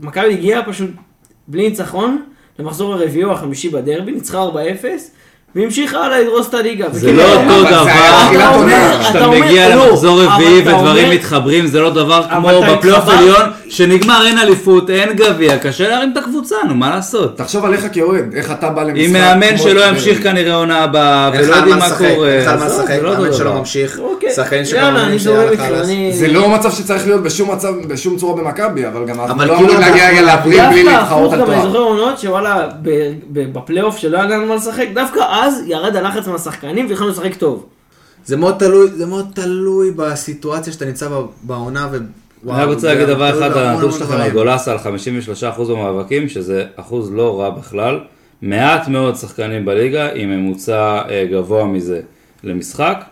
מכבי הגיעה פשוט בלי ניצחון למחזור הרביעי או החמישי בדרבי, ניצחה 4-0, והמשיכה הלאה לדרוס את הליגה. זה לא אותו דבר, כשאתה מגיע לא, למחזור רביעי ודברים מתחברים, זה לא דבר כמו בפלייאוף עליון, שנגמר, אין אליפות, אין גביע, קשה להרים את הקבוצה, נו, מה לעשות? תחשוב עליך כאוהד, איך אתה בא למשחק. עם מאמן שלא. ימשיך כנראה עונה הבאה, ולא יודעים מה קורה. אין לך על מה עזוב, לשחק, זה לא אותו מאמן שלא. ממשיך, אוקיי, איתך, חלאס. אני... זה לא מצב שצריך להיות בשום מצב, בשום צורה במכבי, אבל גם אנחנו אבל לא כאילו אמורים להגיע לאפריל בלי דווקא להתחרות הפוך, על גם אני זוכר תואר. עונות שוואלה, ב- ב- בפלייאוף שלא היה לנו מה לשחק, דווקא אז ירד הלחץ מהשחקנים והתחלנו לשחק טוב. זה מאוד תלוי, זה מאוד תלוי בסיטואציה שאתה נמצא בעונה ו... אני רק רוצה להגיד דבר אחד, הנתון שלכם. על גולסה על 53% במאבקים, שזה אחוז לא רע בכלל, מעט מאוד שחקנים בליגה עם ממוצע אה, גבוה מזה למשחק.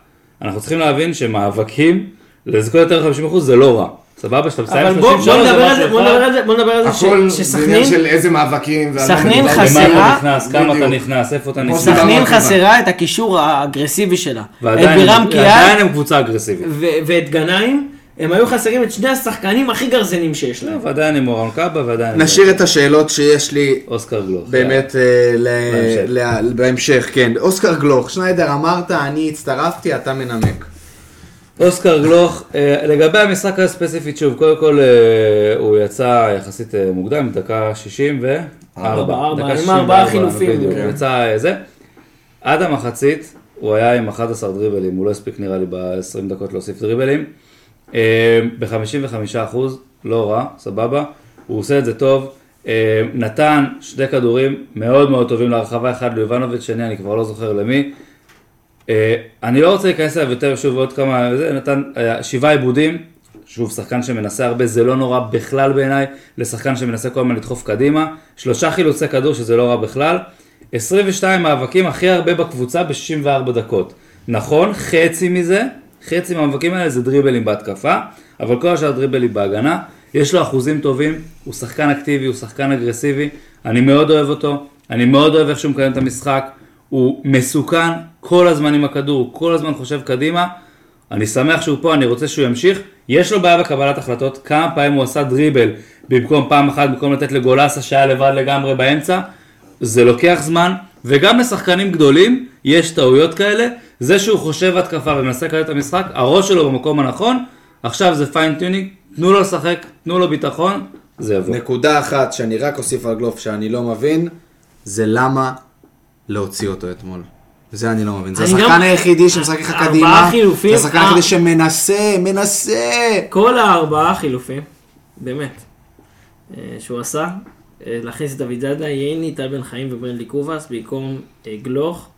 אנחנו צריכים להבין שמאבקים לזכות יותר מ-50% זה לא רע. סבבה? שאתה מסיים אבל בוא 33 בוא זה נדבר על זה, משהו בוא אחד. נדבר על זה, בוא נדבר על זה הכל שסכנין, של איזה מאבקים. סכנין. חסרה- למה אתה נכנס, כמה אתה. נכנס, איפה אתה נכנס. סכנין. חסרה את הקישור האגרסיבי שלה. את ועדיין בירם קיאל עדיין הם קבוצה אגרסיבית. ו- ואת גנאים, הם היו חסרים את שני השחקנים הכי גרזנים שיש להם. ועדיין עם אורן קאבה ועדיין... נשאיר את השאלות שיש לי אוסקר גלוך. באמת אה, בהמשך. ל- בהמשך, כן. אוסקר גלוך, שניידר אמרת, אני הצטרפתי, אתה מנמק. אוסקר גלוך, אה, לגבי המשחק הספציפית, שוב, קודם כל אה, הוא יצא יחסית אה, מוקדם, דקה 64. ארבע, ארבע, דקה עם 64, ארבעה חילופים. בדיוק, כן. יצא זה. עד המחצית, הוא היה עם 11 דריבלים, הוא לא הספיק נראה לי ב-20 דקות להוסיף דריבלים. ב-55 לא רע, סבבה. הוא עושה את זה טוב. נתן שני כדורים מאוד מאוד טובים להרחבה, אחד ליובנוביץ', שני, אני כבר לא זוכר למי. אה, אני לא רוצה להיכנס אליו יותר, שוב עוד כמה, זה נתן אה, שבעה עיבודים, שוב שחקן שמנסה הרבה, זה לא נורא בכלל בעיניי, לשחקן שמנסה כל הזמן לדחוף קדימה, שלושה חילוצי כדור שזה לא רע בכלל, 22 מאבקים הכי הרבה בקבוצה ב-64 דקות. נכון, חצי מזה, חצי מהמאבקים האלה זה דריבלים בהתקפה, אבל כל השאר דריבלים בהגנה, יש לו אחוזים טובים, הוא שחקן אקטיבי, הוא שחקן אגרסיבי, אני מאוד אוהב אותו, אני מאוד אוהב איך שהוא מקיים את המשחק, הוא מסוכן כל הזמן עם הכדור, הוא כל הזמן חושב קדימה. אני שמח שהוא פה, אני רוצה שהוא ימשיך. יש לו בעיה בקבלת החלטות, כמה פעמים הוא עשה דריבל במקום פעם אחת, במקום לתת לגולסה שהיה לבד לגמרי באמצע. זה לוקח זמן, וגם לשחקנים גדולים יש טעויות כאלה. זה שהוא חושב התקפה ומנסה לקדם את המשחק, הראש שלו במקום הנכון, עכשיו זה fine-tuning, תנו לו לשחק, תנו לו ביטחון, זה יבוא. נקודה אחת שאני רק אוסיף על גלוך שאני לא מבין, זה למה להוציא אותו אתמול. זה אני לא מבין. זה השחקן גם- היחידי שמשחק לך ארבעה קדימה, חילופים, זה השחקן אה. היחידי שמנסה, מנסה. כל הארבעה חילופים, באמת, אה, שהוא עשה, אה, להכניס את דוידזאדה, ייני, טל בן חיים וברנדלי קוואס, במקום גלוך,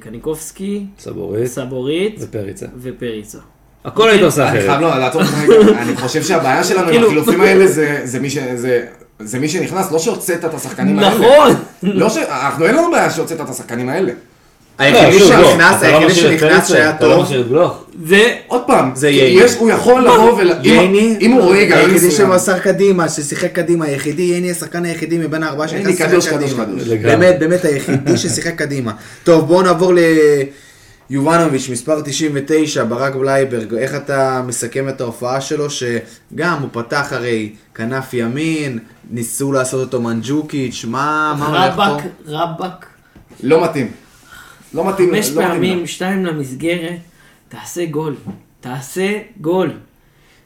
קניקובסקי, סבורית סבורית ופריצה. ופריצה. הכל היית עושה אני חייב אחרת. לא, לעצור אותך רגע. אני חושב שהבעיה שלנו עם כאילו- החילופים האלה זה- זה מי ש- זה- מי שנכנס, לא שהוצאת את השחקנים האלה. נכון! לא ש... אנחנו אין לנו בעיה שהוצאת את השחקנים האלה. היחידי לא, שוב, לא, שנכנס, לא היחידי שנכנס שהיה לא טוב. זה, עוד פעם, זה ייני. הוא יכול לבוא ול... אם- ייני, אם הוא רואה היגיון היחידי. שמסר קדימה, ששיחק קדימה, היחידי, ייני השחקן היחידי מבין הארבעה ייני שנכנס קדוש, לשחק קדוש, קדימה. באמת, באמת היחידי ששיחק קדימה. טוב, בואו נעבור ליובנוביץ', מספר 99, ברק בלייברג, איך אתה מסכם את ההופעה שלו, שגם הוא פתח הרי כנף ימין, ניסו לעשות אותו מנג'וקיץ', מה מה הולך פה? רבאק, רבאק, לא מתאים. לא מתאים. חמש לא פעמים, לו. שתיים למסגרת, תעשה גול, תעשה גול.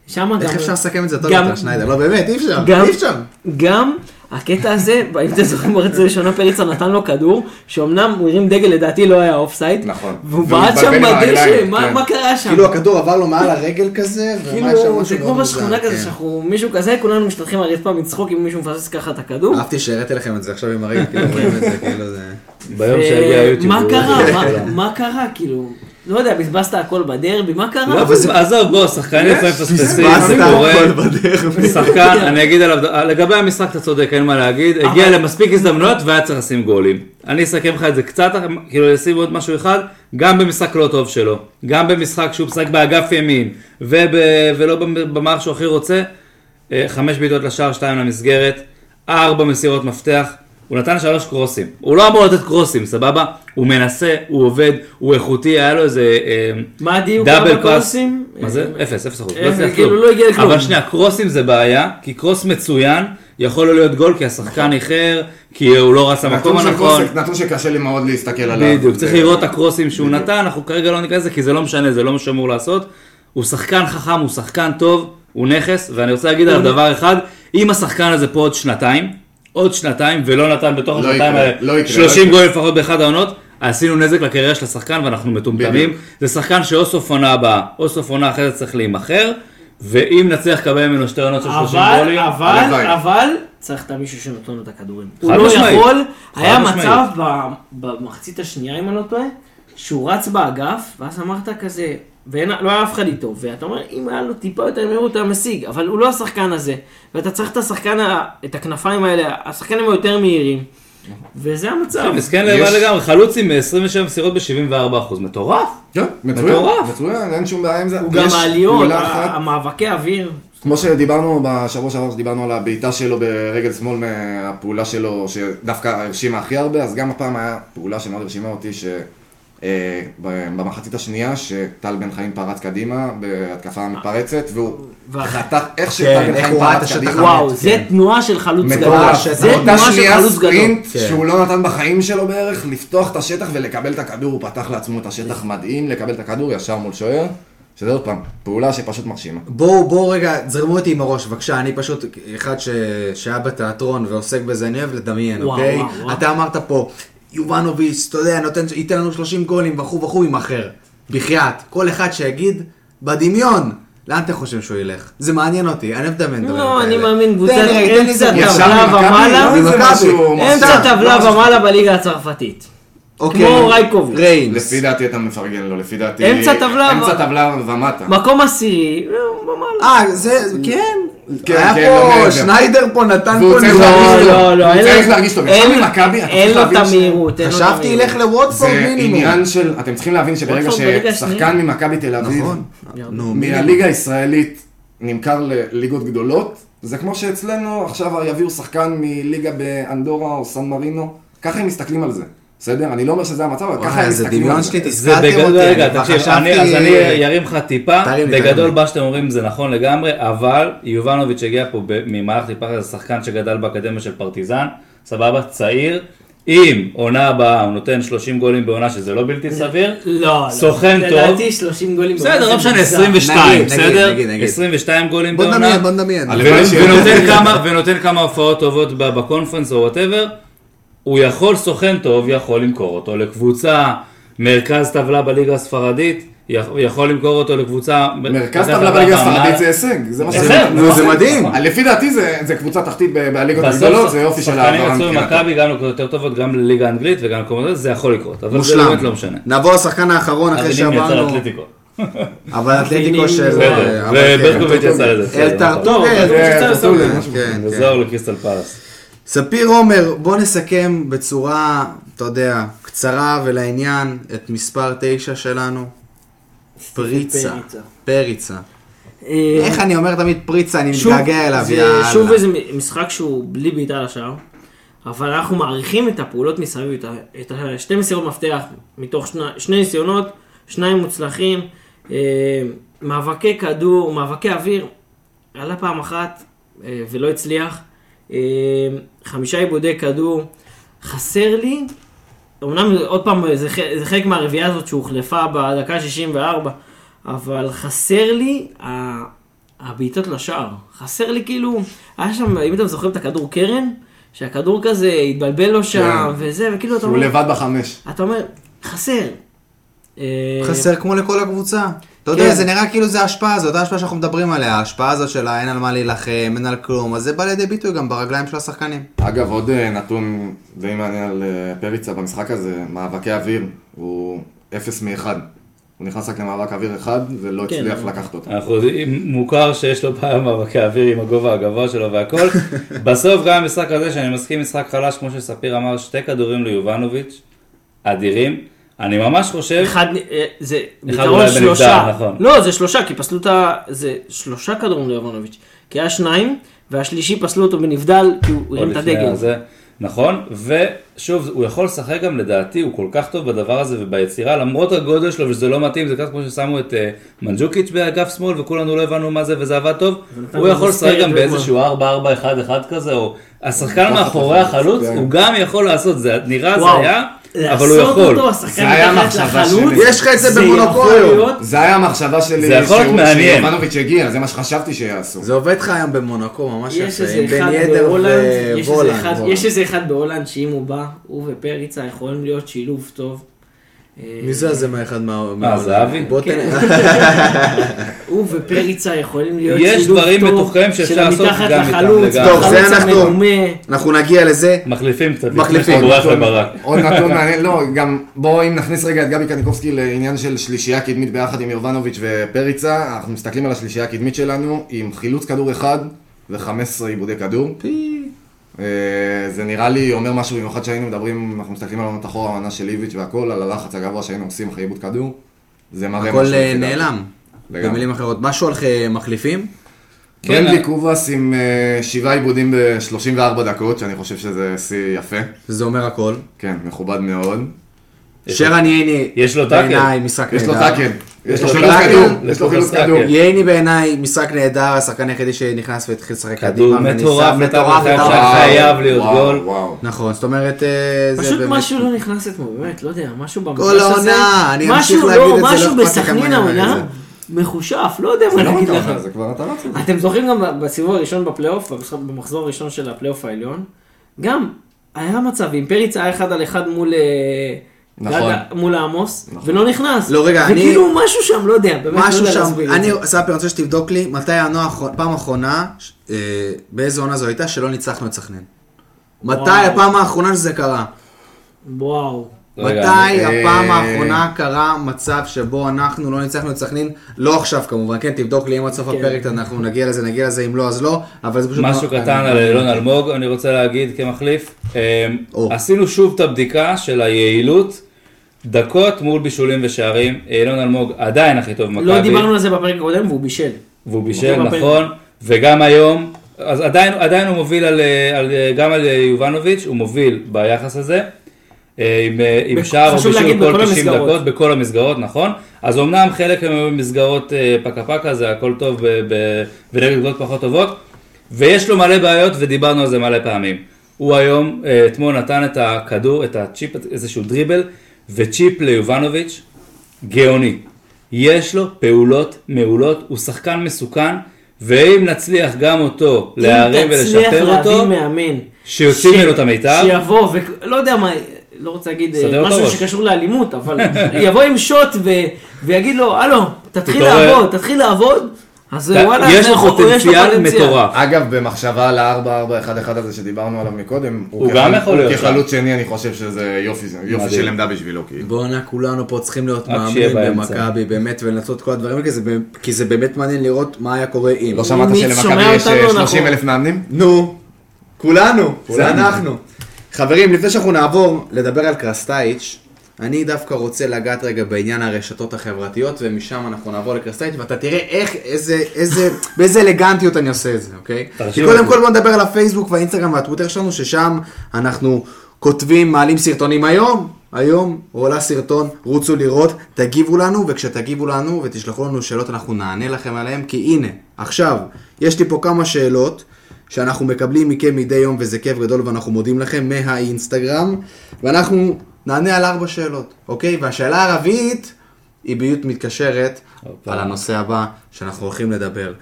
שם גם... איך אפשר לסכם את זה טוב גם- יותר, שניידר? לא, באמת, אי אפשר, אי אפשר. גם הקטע הזה, אם אתם זוכרים ברצה ראשונה פריצה נתן לו כדור, שאומנם הוא הרים דגל לדעתי לא היה אופסייד, נכון. והוא בעט שם בדשא, מה כן. מה קרה שם? כאילו הכדור עבר לו מעל הרגל כזה, ומה כאילו, זה כמו בשכונה כזה, כן. שאנחנו, מישהו כזה, כולנו משתלחים על הרצפה מצחוק אם מישהו מפסס ככה את הכדור. אהבתי שהראיתי לכם את זה עכשיו עם הרגל, כאילו רואים את זה, כאילו זה... ביום שהגיע היוטיוב. מה קרה? מה קרה? כאילו, לא יודע, בזבזת הכל בדרבי, מה קרה? לא, עזוב, בוא, שחקנים לפעמים מפספסים, זה בזבזת קורה. שחקן, אני אגיד עליו, לגבי המשחק אתה צודק, אין מה להגיד, הגיע למספיק הזדמנויות והיה צריך לשים גולים. אני אסכם לך את זה קצת, כאילו לשים עוד משהו אחד, גם במשחק לא טוב שלו, גם במשחק שהוא משחק באגף ימין, ולא במערך שהוא הכי רוצה, אה, חמש בעיטות לשער, שתיים למסגרת, ארבע מסירות מפתח, הוא נתן שלוש קרוסים. הוא לא אמור לתת קרוסים, סבבה? הוא מנסה, הוא עובד, הוא איכותי, היה לו איזה... אה, מה הדיוק דאבל כמה פאס. מה זה? אפס, אפס אחוז. אה, לא הצליח כאילו, כלום. לא הגיע לכלום. אבל שנייה, קרוסים זה בעיה, כי קרוס מצוין, יכול לא להיות גול כי השחקן איחר, כי הוא לא רץ למקום הנכון. נתון שקשה לי מאוד להסתכל עליו. בדיוק, צריך לראות את הקרוסים שהוא נתן, אנחנו כרגע לא ניכנס לזה כי זה לא משנה, זה לא מה שאמור לעשות. הוא שחקן חכם, הוא שחקן טוב, הוא נכס, ואני רוצה להגיד עליו דבר אחד, אם השחקן הזה פה עוד שנתיים, עוד שנתיים, ולא נתן בתוך לא השנתיים האלה לא יקרה, 30 לא גולים לפחות באחד העונות, עשינו נזק לקריירה של השחקן ואנחנו מטומטמים. זה שחקן שאו סוף עונה הבאה, או סוף עונה אחרת צריך להימכר, ואם נצליח לקבל ממנו שתי עונות של 30 אבל, גולים, אבל. אבל, צריך את המישהו שנותן לו את הכדורים. הוא לא. יכול, היה. מצב במחצית השנייה, אם אני לא טועה, שהוא רץ באגף, ואז אמרת כזה, ולא היה אף אחד איתו, ואתה אומר, אם היה לו טיפה יותר מהירות, הוא היה משיג, אבל הוא לא השחקן הזה, ואתה צריך את השחקן, את הכנפיים האלה, השחקנים היותר מהירים. וזה המצב. מסכן לבד לגמרי, חלוץ עם 27 מסירות ב-74%, מטורף. כן, מטורף. מצוין, אין שום בעיה עם זה. הוא גם העליות, המאבקי אוויר. כמו שדיברנו בשבוע שעבר, שדיברנו על הבעיטה שלו ברגל שמאל מהפעולה שלו, שדווקא הרשימה הכי הרבה, אז גם הפעם היה פעולה שמאוד הרשימה אותי, ש... במחצית השנייה, שטל בן חיים פרץ קדימה בהתקפה מתפרצת, והוא חתך איך כן, שטל בן חיים פרץ השטח קדימה. וואו, כן. זה תנועה של חלוץ גדול. זה תנועה של חלוץ גדול. ספרינט כן. שהוא לא נתן בחיים שלו בערך, לפתוח את השטח ולקבל את הכדור, הוא פתח לעצמו את השטח מדהים, לקבל את הכדור ישר מול שוער, שזה עוד פעם, פעולה שפשוט מרשימה. בואו, בואו רגע, זרמו אותי עם הראש, בבקשה, אני פשוט אחד ש... שהיה בתיאטרון ועוסק בזה, אני אוהב לדמיין, וואו, אוקיי? וואו, וואו. אתה אמרת פה, יובנוביץ', אתה יודע, נותן, ייתן לנו 30 גולים וכו' וכו', יימכר. בחייאת, כל אחד שיגיד, בדמיון, לאן אתה חושב שהוא ילך? זה מעניין אותי, אני אוהב דברים לא. אני מאמין, קבוצת אמצע טבלה? ומעלה, אמצע טבלה ומעלה בליגה הצרפתית. אוקיי, כמו רייקוביץ'. ריינס. לפי דעתי אתה מפרגן לו, לפי דעתי... אמצע טבלה אמצע טבלה ומטה. מקום עשירי, לא, ומעלה. אה, זה, כן. כן, היה כן, לא פה, מעבר. שניידר פה נתן פה. להרגיש טוב. לא, לא, הוא אין צריך להרגיש טוב. אין- לו את המהירות, אין לו את חשבתי. ילך לווטפורד זה מינימום. עניין של, אתם צריכים להבין שברגע ששחקן. ממכבי תל אביב, נכון. מהליגה הישראלית נמכר לליגות גדולות, זה כמו שאצלנו עכשיו יביאו שחקן מליגה באנדורה או סן מרינו, ככה הם מסתכלים על זה. בסדר? אני לא אומר שזה המצב, אבל ככה הם מסתכלים דמיון שלי, זה. זה תסכלתם בגדול, אותי, רגע, תקשיב, אז אני ארים לך טיפה, בגדול. מה שאתם אומרים זה נכון לגמרי, אבל יובנוביץ' הגיע פה ממהלך טיפה כזה שחקן שגדל באקדמיה של פרטיזן, סבבה, צעיר, אם עונה הבאה הוא נותן 30 גולים בעונה שזה לא בלתי סביר, לא, לא. סוכן טוב. לדעתי 30 גולים. בסדר, בעונה לא זה משנה, מוגזם. 22, נגיד, בסדר? נגיד, נגיד. 22 גולים בוא בעונה. נדמיין, בוא נדמיין. הלוואי שיהיה ונותן. כמה, ונותן כמה הופעות טובות ב- בקונפרנס או whatever, הוא יכול, סוכן טוב, יכול למכור אותו לקבוצה, מרכז טבלה בליגה הספרדית, יכול- יכול למכור אותו לקבוצה... מרכז טבלה בליגה הספרדית זה הישג, זה מה שזה. נו, זה מדהים. לפי דעתי זה זה קבוצה תחתית בליגות הגדולות, זה יופי של שחקנים העברה יצאו מבחינתו. ממכבי גם לקבוצות יותר טובות, גם לליגה האנגלית וגם למקומות זה יכול לקרות, אבל זה מושלם. באמת לא משנה. נעבור לשחקן האחרון אחרי שעברנו. אבל אתלטיקו של... כן. וברקוביץ' יצא לזה. אל טרטוגל, כן, כן. וזוהר לקריסטל פלאס. ספיר עומר, בוא נסכם בצורה, אתה יודע, קצרה ולעניין את מספר תשע שלנו. פריצה. פריצה. אה, איך אני אומר תמיד פריצה, אני מתגעגע אליו, יאללה. שוב איזה משחק שהוא בלי בעיטה לשער, אבל אנחנו מעריכים את הפעולות מסביב, את השתי מסירות מפתח מתוך שני, ניסיונות, שניים מוצלחים, אה, מאבקי כדור, מאבקי אוויר, עלה פעם אחת אה, ולא הצליח, חמישה עיבודי כדור, חסר לי, אמנם עוד פעם זה, זה חלק מהרביעייה הזאת שהוחלפה בדקה 64, אבל חסר לי ה- הבעיטות לשער. חסר לי כאילו, היה שם, אם אתם זוכרים את הכדור קרן, שהכדור כזה התבלבל לו שם, כן. וזה, וכאילו אתה שהוא אומר, לבד בחמש. אתה אומר, חסר. אה, חסר כמו לכל הקבוצה. אתה כן. יודע, זה נראה כאילו זה ההשפעה, זו אותה השפעה שאנחנו מדברים עליה, ההשפעה הזאת שלה, אין על מה להילחם, אין על כלום, אז זה בא לידי ביטוי גם ברגליים של השחקנים. אגב, עוד אה, נתון די מעניין על אה, פריצה במשחק הזה, מאבקי אוויר, הוא אפס מאחד. הוא נכנס רק למאבק אוויר אחד, ולא כן, הצליח אבל- לקחת אותו. אנחנו יודעים, מוכר שיש לו בעיה מאבקי אוויר עם הגובה הגבוה שלו והכל. בסוף גם המשחק הזה, שאני מסכים משחק חלש, כמו שספיר אמר, שתי כדורים ליובנוביץ', אדירים. אני ממש חושב, אחד, אה, זה בעיקרון אולי בנבדל, שלושה. נכון. לא, זה שלושה, כי פסלו את ה... זה שלושה כדורים ליובנוביץ'. כי היה שניים, והשלישי פסלו אותו בנבדל, כי הוא הרים את הדגל. הזה, נכון, ושוב, הוא יכול לשחק גם לדעתי, הוא כל כך טוב בדבר הזה וביצירה, למרות הגודל שלו ושזה לא מתאים, זה ככה כמו ששמו את אה, מנג'וקיץ' באגף שמאל וכולנו לא הבנו מה זה וזה עבד טוב, הוא לו יכול לשחק גם. באיזשהו 4-4-1-1 כזה, או השחקן מאחורי החלוץ, כן. הוא גם יכול לעשות, זה נראה זה וואו. היה, אבל הוא לעשות יכול. אותו, השחקן זה היה מתחת לחלוץ, שלי. יש לך את זה. להיות- זה היה המחשבה שלי, זה יכול להיות מעניין. שיובנוביץ' הגיע, זה מה שחשבתי שיעשו. זה עובד לך היום במונקו, ממש יש יפה, עם בן ידר בהולנד, יש איזה ווולנד. אחד- יש איזה אחד בהולנד שאם הוא בא, הוא ופריצה יכולים להיות שילוב טוב. אה, מי זה הזה מהאחד מה... מה- זהבי? בוא תן... הוא ופריצה יכולים להיות יש דברים מתוחכמים שאפשר לעשות גם איתם. טוב, זה אנחנו-. אנחנו נגיע לזה. מחליפים קצת, מחליפים. עוד נתון- לברק. עוד נתון מעניין, לא, גם בואו אם נכניס רגע את גבי קניקובסקי לעניין של שלישייה קדמית ביחד עם יובנוביץ' ופריצה, אנחנו מסתכלים על השלישייה הקדמית שלנו עם חילוץ כדור אחד ו-15 עיבודי כדור. אה, זה נראה לי אומר משהו, במיוחד שהיינו מדברים, אנחנו מסתכלים על עונות אחורה, העונה של איביץ' והכל, על הלחץ הגבוה שהיינו עושים אחרי עיבוד כדור. זה מראה משהו. הכל אה. נעלם. לגמרי. במילים אחרות. משהו על אה, מחליפים? כן, ברנדלי אה. קובאס עם אה, שבעה עיבודים ב-34 דקות, שאני חושב שזה שיא יפה. זה אומר הכל. כן, מכובד מאוד. שרן ייני, יש לו טאקל. בעיניי משחק יש לו נהדר. טאקל. יש לו לו חילוץ. כדור. יש לו לו חילוץ. כדור. ייני בעיניי משחק נהדר, השחקן היחידי שנכנס והתחיל לשחק כדור קדימה. וניסה- מטורף, מטורף, מטורף, חייב להיות גול. נכון, זאת אומרת, אה, זה פשוט. משהו לא נכנס אתמול, באמת, לא יודע, משהו במגרש כל הזה. העונה, אני אמשיך משהו להגיד לא, את זה, לא משהו בסכנין העונה. מחושף, לא יודע מה לא להגיד לכם. אומר, זה כבר אתה רץ את זה. אתם זוכרים גם בסיבוב הראשון בפלייאוף, במשחק- במחזור הראשון של הפלייאוף העליון, גם היה מצב, עם פריץ היה אחד על אחד מול... אה, נכון. מול עמוס, ולא נכנס. לא, רגע, אני- וכאילו משהו שם, לא יודע, באמת לא משהו יודע שם, אני, זה. ספי, אני רוצה שתבדוק לי, מתי האחרונה- פעם האחרונה, אה, באיזה עונה זו הייתה, שלא ניצחנו את סכנין. מתי. הפעם האחרונה שזה קרה? וואו. רגע, מתי אני- הפעם אה, האחרונה קרה מצב שבו אנחנו לא ניצחנו את סכנין? לא עכשיו כמובן, כן, תבדוק לי אם עד סוף כן. הפרק אנחנו נגיע לזה, נגיע לזה, אם לא אז לא, אבל זה פשוט... משהו לא- קטן על אילון אלמוג, אני רוצה להגיד כמחליף. או. עשינו שוב את הבדיקה של היעילות, דקות מול בישולים ושערים. אילון אלמוג עדיין הכי טוב במכבי. לא דיברנו על זה בפרק הקודם והוא בישל. והוא בישל, בפרק. נכון, וגם היום, אז עדיין, עדיין הוא מוביל על, אה, על, אה, גם על אה, יובנוביץ', הוא מוביל ביחס הזה, עם, עם שער או בישול כל בכל 90 המסגרות. דקות, בכל המסגרות, נכון? אז אמנם חלק הם במסגרות פקה פקה, זה הכל טוב ונגד קבוצות פחות טובות, ויש לו מלא בעיות ודיברנו על זה מלא פעמים. הוא היום, אתמול נתן את הכדור, את הצ'יפ, איזשהו דריבל, וצ'יפ ליובנוביץ', גאוני. יש לו פעולות מעולות, הוא שחקן מסוכן, ואם נצליח גם אותו להרים ולשפר אותו, להביא מאמן. שיוציא ממנו את המיטב. שיבוא, ולא יודע מה, לא רוצה להגיד אה, משהו הראש. שקשור לאלימות, אבל יבוא עם שוט ו- ויגיד לו, הלו, תתחיל תתעורר." לעבוד, תתחיל לעבוד, אז וואלה, יש לו יש פוטנציאל מטורף. אגב, במחשבה על ה-4-4-1-1 הזה שדיברנו עליו מקודם, הוא גם יכול להיות. כחלוץ שני, אני חושב שזה יופי. של עמדה בשבילו, כאילו. בואנה, כולנו פה צריכים להיות מאמנים. במכבי, באמת, ולנסות כל הדברים האלה, כי זה ב- כי זה באמת מעניין לראות מה היה קורה אם. לא שמעת שלמכבי יש אותנו, 30 אנחנו- אלף מאמנים? נו, כולנו, זה. אנחנו. חברים, לפני שאנחנו נעבור לדבר על קרסטייץ', אני דווקא רוצה לגעת רגע בעניין הרשתות החברתיות, ומשם אנחנו נעבור לקרסטייץ', ואתה תראה איך, איזה, איזה, באיזה אלגנטיות אני עושה את זה, אוקיי? כי קודם. כל בוא נדבר על הפייסבוק והאינסטגרם והטוויטר שלנו, ששם אנחנו כותבים, מעלים סרטונים היום. היום עולה סרטון, רוצו לראות, תגיבו לנו, וכשתגיבו לנו ותשלחו לנו שאלות, אנחנו נענה לכם עליהן, כי הנה, עכשיו, יש לי פה כמה שאלות שאנחנו מקבלים מכם מדי יום, וזה כיף גדול, ואנחנו מודים לכם מהאינסטגרם, ואנחנו נענה על ארבע שאלות, אוקיי? והשאלה הרביעית היא בדיוק מתקשרת הופה. על הנושא הבא שאנחנו הולכים לדבר.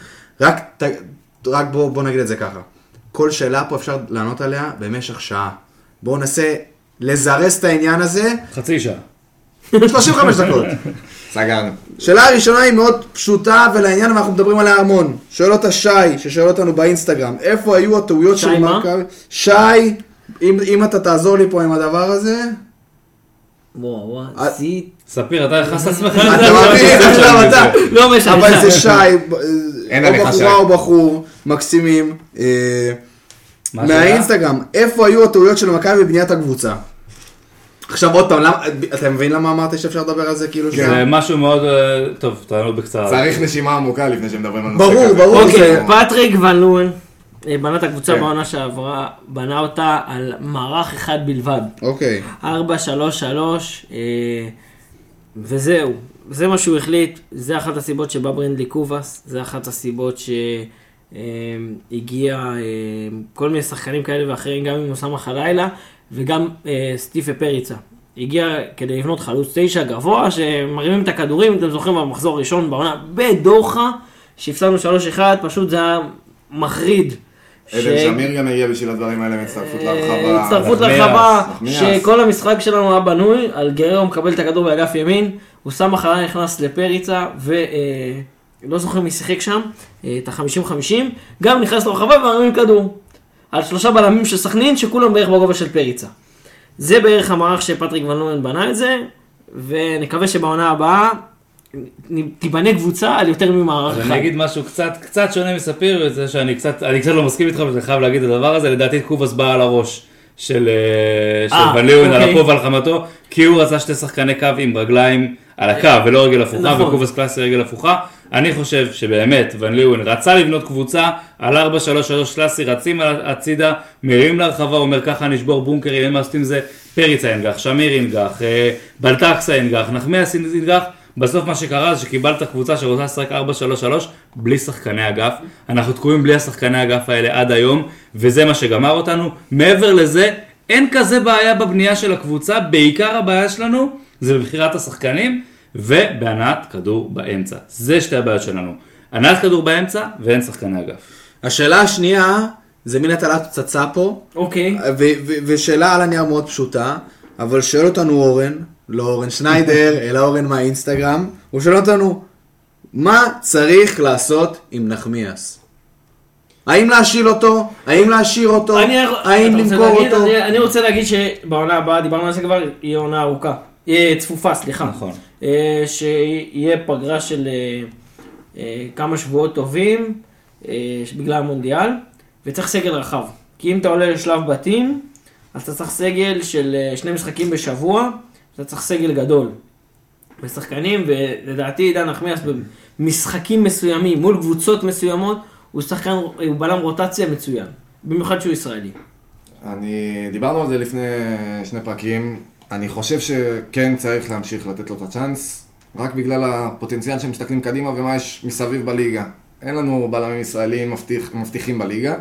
רק, ת, רק בוא, בוא נגיד את זה ככה, כל שאלה פה אפשר לענות עליה במשך שעה. בואו ננסה לזרז את העניין הזה, חצי שעה. 35 דקות. סגרנו. שאלה הראשונה היא מאוד פשוטה ולעניין ואנחנו מדברים עליה המון. שואל אותה שי, ששואל אותנו באינסטגרם, איפה היו הטעויות של? מכבי? שי, אם, אם אתה תעזור לי פה עם הדבר הזה, וואו, וואו, אה, עשית... ספיר, אתה הכנסת עצמך. אתה מבין, עכשיו אתה, לא משנה. אבל זה שי, אין או. בחורה או בחור, מקסימים, אה? מהאינסטגרם, איפה היו הטעויות של מכבי בבניית הקבוצה? עכשיו עוד פעם, אתה מבין למה אמרתי שאפשר לדבר על זה כאילו זה שנייה? משהו מאוד, אה, טוב, תענו בקצרה. צריך נשימה עמוקה לפני שמדברים על נושא ברור, כזה. ברור. אוקיי, זה- פטריק ון לואן אה, בנה את הקבוצה כן. בעונה שעברה, בנה אותה על מערך אחד בלבד. אוקיי. 4, 3, 3, אה, וזהו. זה מה שהוא החליט, זה אחת הסיבות שבא ברנדלי קובאס, זה אחת הסיבות שהגיע כל מיני שחקנים כאלה ואחרים, גם עם אוסאמה חלילה וגם אה, סטיפה פריצה. הגיע כדי לבנות חלוץ תשע גבוה, שמרימים את הכדורים, אתם זוכרים במחזור הראשון בעונה בדוחה, שהפסדנו 3-1, פשוט זה היה מחריד. עדן שמיר גם הגיע בשביל הדברים האלה, מהצטרפות אה, להרחבה. הצטרפות נחמיאס. שכל המשחק שלנו היה בנוי על גררו מקבל את הכדור באגף ימין, הוא שם אחריי נכנס לפריצה, ולא זוכר מי שיחק שם, אה, את ה-50-50, גם נכנס לרחבה ומרים כדור. על שלושה בלמים של סכנין, שכולם בערך בגובה של פריצה. זה בערך המערך שפטריק ון בנה את זה, ונקווה שבעונה הבאה תיבנה קבוצה על יותר ממערך אז אחד. אני אגיד משהו קצת, קצת שונה מספיר, זה שאני קצת, אני קצת לא מסכים איתך ואני חייב להגיד את הדבר הזה, לדעתי קובאס בא על הראש של, אה, של אה, ון ליוון על אוקיי. אפו ועל חמתו, כי הוא רצה שתי שחקני קו עם רגליים על הקו ולא רגל הפוכה, נכון. וקובאס קלאסי רגל הפוכה. אני חושב שבאמת ון ליוון רצה לבנות קבוצה על 4-3-3 קלאסי, רצים הצידה, מרימים להרחבה, אומר ככה נשבור בונקרים, אין מה לעשות עם זה, פריצה ינגח, שמיר ינגח, אה, בלטקסה ינגח, נחמיאס ינגח. בסוף מה שקרה זה שקיבלת קבוצה שרוצה לשחק 4-3-3 בלי שחקני אגף. אנחנו תקועים בלי השחקני אגף האלה עד היום, וזה מה שגמר אותנו. מעבר לזה, אין כזה בעיה בבנייה של הקבוצה, בעיקר הבעיה שלנו זה בבחירת השחקנים ובהנעת כדור באמצע. זה שתי הבעיות שלנו. הנעת כדור באמצע ואין שחקני אגף. השאלה השנייה, זה מין הטלת פצצה פה, אוקיי. ושאלה על הנייר מאוד פשוטה, אבל שואל אותנו אורן, לא אורן שניידר, אלא אורן מהאינסטגרם, הוא שואל אותנו, מה צריך לעשות עם נחמיאס? האם להשיל אותו? האם להשאיר אותו? אני- האם למכור להגיד? אותו? אני- אני רוצה להגיד שבעונה הבאה, דיברנו על זה כבר, יהיה עונה ארוכה. יהיה צפופה, סליחה. נכון. אה, שיהיה פגרה של אה, אה, כמה שבועות טובים בגלל המונדיאל, וצריך סגל רחב. כי אם אתה עולה לשלב בתים, אז אתה צריך סגל של שני משחקים בשבוע, אתה צריך סגל גדול. ושחקנים, ולדעתי עידן נחמיאס במשחקים מסוימים, מול קבוצות מסוימות, הוא שחקן, הוא בלם רוטציה מצוין. במיוחד שהוא ישראלי. אני, דיברנו על זה לפני שני פרקים, אני חושב שכן צריך להמשיך לתת לו את הצ'אנס, רק בגלל הפוטנציאל שמסתכלים קדימה ומה יש מסביב בליגה. אין לנו בלמים ישראלים מבטיח, מבטיחים בליגה.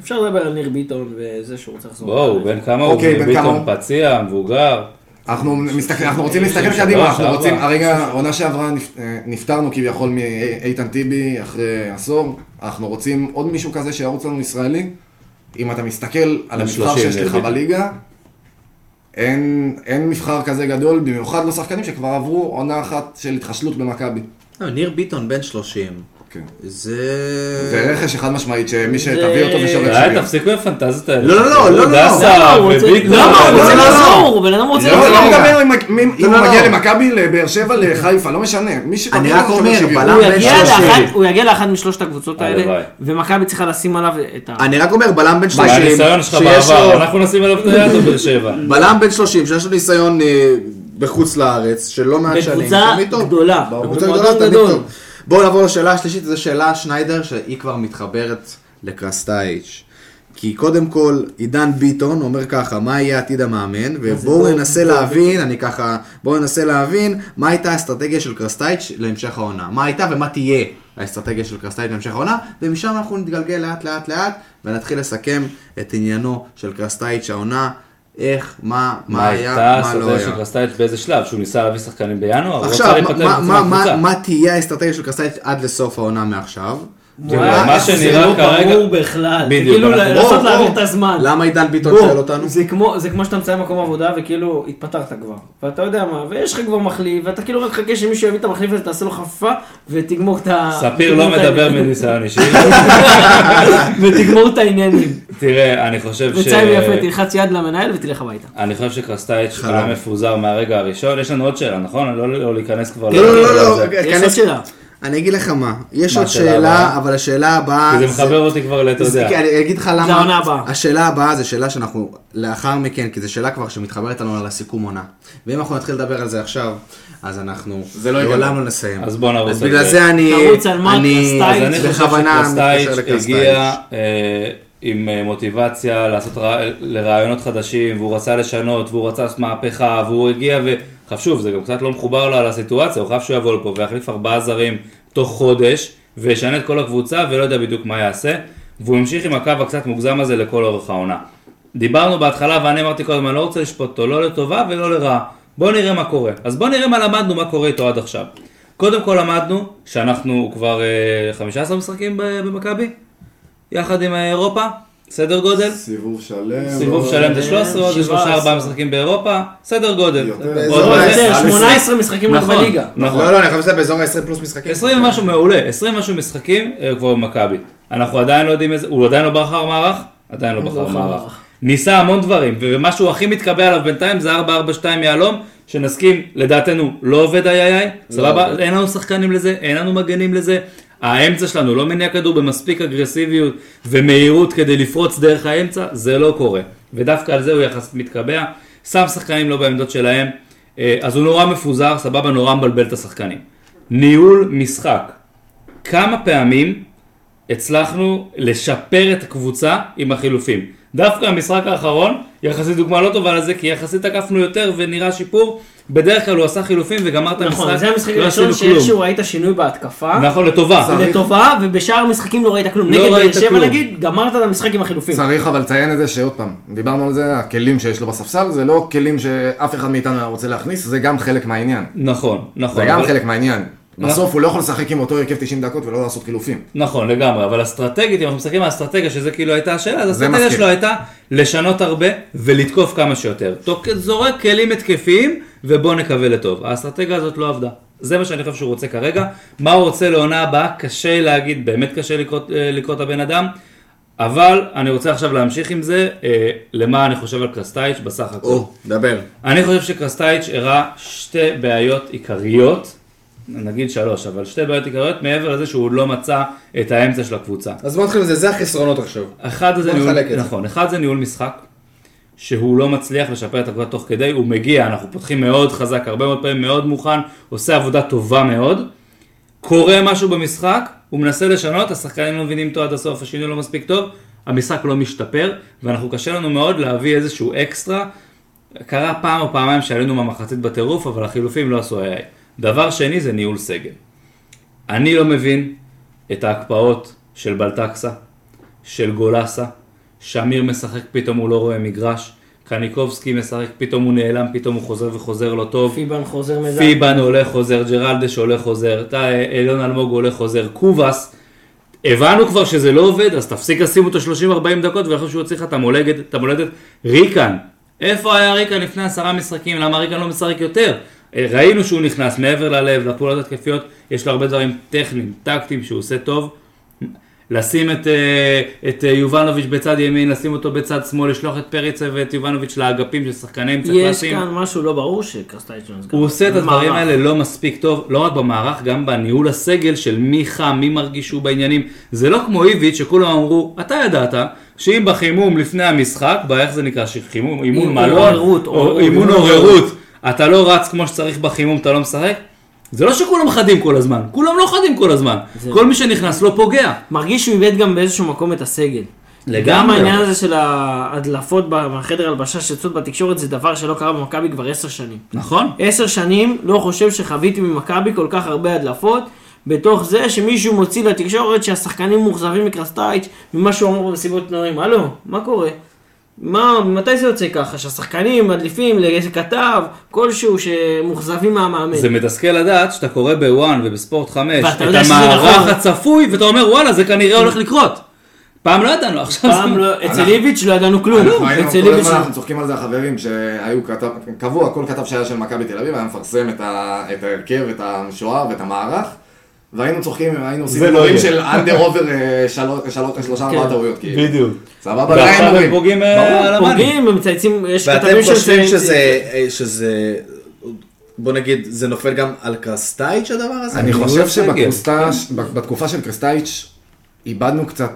אפשר לדבר על ניר ביטון וזה שהוא רוצה לחזור. בואו, בן כמה הוא? אוקיי, בן ביטון? פציע, מבוגר. אנחנו, מסתכל, אנחנו רוצים להסתכל שבוע קדימה, אנחנו. רוצים, הרגע, עונה שעברה נפ- אה, נפטרנו כביכול מאיתן טיבי אחרי עשור, אנחנו רוצים עוד מישהו כזה שירוץ לנו ישראלי. אם אתה מסתכל על המבחר 30 שיש לך. בליגה, אין, אין מבחר כזה גדול, במיוחד לשחקנים שכבר עברו עונה אחת של התחשלות במכבי. לא, ניר ביטון בן 30. כן. זה... זה רכש חד משמעית, שמי שתביא אותו זה שווה. תפסיקו עם הפנטזיות האלה. לא, לא, לא, לא, לא, לא. דסה וביטון. למה הוא רוצה לא, לא, לא. לחזור? בן אדם רוצה לא, לחזור. לא. מדבר אם לא, הוא לא, מגיע לא. למכבי, לבאר שבע, לחיפה, לא משנה. מי שתביא אני רק אומר. בלם הוא בן יגיע 30. לאחת- הוא יגיע לאחת משלושת הקבוצות האלה. ומכבי צריכה לשים עליו את ה... אני רק אומר, בלם בן 30, מהניסיון שלך שיש בעבר, לו... אנחנו נשים עליו את היד או באר שבע. בלם בן 30, שיש לו ניסיון אה, בחוץ לארץ, של לא מעט שנים, בקבוצה תמיד טוב. גדולה. בקבוצה גדולה תמיד. טוב. בואו נעבור לשאלה השלישית, זו שאלה שניידר, שהיא כבר מתחברת לקרסטייץ'. כי קודם כל, עידן ביטון אומר ככה, מה יהיה עתיד המאמן, ובואו ננסה דור להבין, אני ככה, בואו ננסה להבין מה הייתה האסטרטגיה של קרסטייץ' להמשך העונה. מה הייתה ומה תהיה האסטרטגיה של קרסטייץ' להמשך העונה, ומשם אנחנו נתגלגל לאט לאט לאט, ונתחיל לסכם את עניינו של קרסטייץ' העונה, איך, מה, מה מה היה, הייתה מה לא האסטרטגיה היה. של קרסטייץ' באיזה שלב? שהוא ניסה להביא שחקנים בינואר? הוא עכשיו. מה תהיה האסטרטגיה של קרסטייץ' עד לסוף העונה מעכשיו? מה זה שנראה לא כרגע... ברור בכלל. זה בדיוק, כאילו לנסות להעביר. את הזמן. למה עידן ביטון שואל אותנו? זה כמו, זה כמו שאתה מציין מקום עבודה וכאילו התפטרת כבר. ואתה יודע מה, ויש לך כבר מחליף, ואתה כאילו רק חכה שמישהו יביא את המחליף הזה, תעשה לו חפיפה, ותגמור את ה... ספיר לא מדבר. מניסיון אישי. ותגמור את העניינים. תראה, אני חושב ש... וצייב יפה, תלחץ יד למנהל ותלך הביתה. אני חושב שקרסטייץ'. היה מפוזר מהרגע הראשון. יש לנו עוד שאלה, נכון? לא לא להיכנס כבר... לא, לא, לא, לא. יש עוד שאלה. אני אגיד לך מה, יש מה עוד שאלה? אבל השאלה הבאה... כי זה מחבר אותי כבר לאתה זה- יודע. אני אגיד לך למה, זה העונה הבאה. השאלה הבאה זה שאלה שאנחנו לאחר מכן, כי זו שאלה כבר שמתחברת לנו על הסיכום עונה. ואם אנחנו נתחיל לדבר על זה עכשיו, אז אנחנו זה לא לעולם לא נסיים. אז בוא נרוץ אז על בגלל זה. זה אני, תרוץ על מרק אני קרסטייץ'. אז אני חושב בכוונה מתקשר שקרסטייץ' הגיע לקרסטייץ'. אה, עם אה, מוטיבציה לעשות רע- לרעיונות חדשים, והוא רצה לשנות, והוא רצה לעשות מהפכה, והוא הגיע ו... עכשיו שוב, זה גם קצת לא מחובר לו על הסיטואציה, הוא חייב שהוא יבוא לפה ויחליף ארבעה זרים תוך חודש, וישנה את כל הקבוצה, ולא יודע בדיוק מה יעשה, והוא המשיך עם הקו הקצת מוגזם הזה לכל אורך העונה. דיברנו בהתחלה, ואני אמרתי קודם, אני לא רוצה לשפוט אותו, לא לטובה ולא לרעה. בואו נראה מה קורה. אז בואו נראה מה למדנו, מה קורה איתו עד עכשיו. קודם כל למדנו שאנחנו כבר אה, 15 משחקים ב- במכבי, יחד עם אה, אירופה, סדר גודל. סיבוב שלם. סיבוב שלם זה 13, עוד שבעה 3 4 עשר. משחקים באירופה, סדר גודל. יותר. עוד באזור בזה- ה- יותר, על 18 משחקים רק נכון, בליגה. נכון. לא, לא, אני חושב שזה באזור ה-20 פלוס משחקים. 20 ומשהו מעולה, 20 ומשהו משחקים אה, כבר במכבי. אנחנו עדיין לא יודעים איזה, הוא עדיין לא בחר מערך? עדיין לא לא בחר מערך. ניסה המון דברים, ומה שהוא הכי מתקבע עליו בינתיים זה 4-4-2 יהלום, שנסכים, לדעתנו, לא עובד איי איי איי, סבבה? עובד. אין לנו שחקנים לזה, אין לנו מגנים לזה. האמצע שלנו לא מניע כדור במספיק אגרסיביות ומהירות כדי לפרוץ דרך האמצע, זה לא קורה. ודווקא על זה הוא יחסית מתקבע. שם שחקנים לא בעמדות שלהם, אה, אז הוא נורא מפוזר, סבבה, נורא מבלבל את השחקנים. ניהול משחק. כמה פעמים הצלחנו לשפר את הקבוצה עם החילופים. דווקא המשחק האחרון, יחסית דוגמה לא טובה לזה, כי יחסית תקפנו יותר ונראה שיפור. בדרך כלל הוא עשה חילופים וגמר את המשחק, נכון, זה המשחק לא הראשון. שאיכשהו ראית שינוי בהתקפה. נכון, לטובה. לטובה, ובשאר המשחקים לא ראית כלום. לא נגד באר שבע. נגיד, גמרת את המשחק עם החילופים. צריך אבל לציין את זה שעוד פעם, דיברנו על זה, הכלים שיש לו בספסל זה לא כלים שאף אחד מאיתנו רוצה להכניס, זה גם חלק מהעניין. נכון, נכון. זה גם חלק מהעניין. בסוף הוא לא יכול לשחק עם אותו הרכב 90 דקות ולא לעשות חילופים. נכון, לגמרי, אבל אסטרטגית, אם אנחנו מסתכלים על האסטרטגיה, שזה כאילו הייתה השאלה, אז האסטרטגיה. שלו הייתה לשנות הרבה ולתקוף כמה שיותר. זורק כלים התקפיים, ובוא נקווה לטוב. האסטרטגיה הזאת לא עבדה. זה מה שאני חושב שהוא רוצה כרגע. מה הוא רוצה לעונה הבאה, קשה להגיד, באמת קשה לקרוא, אה, לקרוא את הבן אדם. אבל אני רוצה עכשיו להמשיך עם זה, אה, למה אני חושב על קרסטייץ' בסך הכל. או, דבר. אני חושב שקרסטייץ' הראה שתי בעיות עיקריות, נגיד שלוש, אבל שתי בעיות עיקריות מעבר לזה שהוא לא מצא את האמצע של הקבוצה. אז בוא נתחיל עם זה, זה החסרונות עכשיו. אחד זה ניהול. נכון, אחד זה ניהול משחק, שהוא לא מצליח לשפר את הקבוצה תוך כדי, הוא מגיע, אנחנו פותחים מאוד חזק, הרבה מאוד פעמים מאוד מוכן, עושה עבודה טובה מאוד, קורה משהו במשחק, הוא מנסה לשנות, השחקנים לא מבינים אותו עד הסוף, השינוי לא מספיק טוב, המשחק לא משתפר, ואנחנו קשה לנו מאוד להביא איזשהו אקסטרה. קרה פעם או פעמיים שעלינו מהמחצית בטירוף, אבל החילופים לא עשו AI. דבר שני זה ניהול סגל. אני לא מבין את ההקפאות של בלטקסה, של גולסה, שמיר משחק פתאום הוא לא רואה מגרש, קניקובסקי משחק פתאום הוא נעלם, פתאום הוא חוזר וחוזר לא טוב. פיבן חוזר מזל. פיבן עולה חוזר, ג'רלדש עולה חוזר, אילון אלמוג עולה חוזר, קובאס. הבנו כבר שזה לא עובד, אז תפסיק לשים אותו 30-40 דקות ואחרי שהוא יוציא לך את המולדת, את המולדת. ריקן, איפה היה ריקן לפני עשרה משחקים? למה ריקן לא משחק יותר? ראינו שהוא נכנס מעבר ללב, לפעולות התקפיות, יש לו הרבה דברים טכניים, טקטיים שהוא עושה טוב. לשים את, אה, את אה, יובנוביץ' בצד ימין, לשים אותו בצד שמאל, לשלוח את פריצה ואת יובנוביץ' לאגפים של שחקנים צריך יש לשים. כאן משהו לא ברור שקרסטייץ' נסגר. הוא עושה את הדברים במערך. האלה לא מספיק טוב, לא רק במערך, גם בניהול הסגל של מי חם, מי מרגיש שהוא בעניינים. זה לא כמו איביץ' שכולם אמרו, אתה ידעת שאם בחימום לפני המשחק, באיך זה נקרא, שחימום, אימון מלון. אימון עוררות, אתה לא רץ כמו שצריך בחימום, אתה לא משחק. זה לא שכולם חדים כל הזמן, כולם לא חדים כל הזמן. כל מי שנכנס לא פוגע. מרגיש שהוא איבד גם באיזשהו מקום את הסגל. לגמרי. גם העניין הזה של ההדלפות בחדר הלבשה שיוצאות בתקשורת זה דבר שלא קרה במכבי כבר עשר שנים. נכון? עשר שנים לא חושב שחוויתי ממכבי כל כך הרבה הדלפות, בתוך זה שמישהו מוציא לתקשורת שהשחקנים מאוכזבים מקרסטייץ' ממה שהוא אמר במסיבות עיתונאים. הלו, מה קורה? מה, מתי זה יוצא ככה? שהשחקנים מדליפים לאיזה כתב כלשהו שמאוכזבים מהמאמן. זה מתסכל לדעת שאתה קורא בוואן ובספורט 5 ואתה את המערך נכון. הצפוי ואתה אומר וואלה זה כנראה הולך לקרות. פעם לא ידענו עכשיו פעם זה... לא, אצל איביץ' לא ידענו כלום. אצל איביץ' הזמן אנחנו צוחקים על זה החברים שהיו כתב, קבוע, כל כתב שהיה של מכבי תל אביב היה מפרסם את ההרכב, את המשוער ואת המערך והיינו צוחקים, היינו עושים זה לא דברים. של אנדר עובר שלושה ארבעה טעויות כאילו. בדיוק. סבבה? ועכשיו ועדיין הם אומרים. פוגעים אה, על המאני. פוגעים, הם מצייצים, יש ואתם כתבים חושבים שמצייצים- שזה, אה, שזה, בוא נגיד, זה נופל גם על קרסטייץ' הדבר הזה? אני חושב הסגל. שבקבוצה, בתקופה של קרסטייץ', איבדנו קצת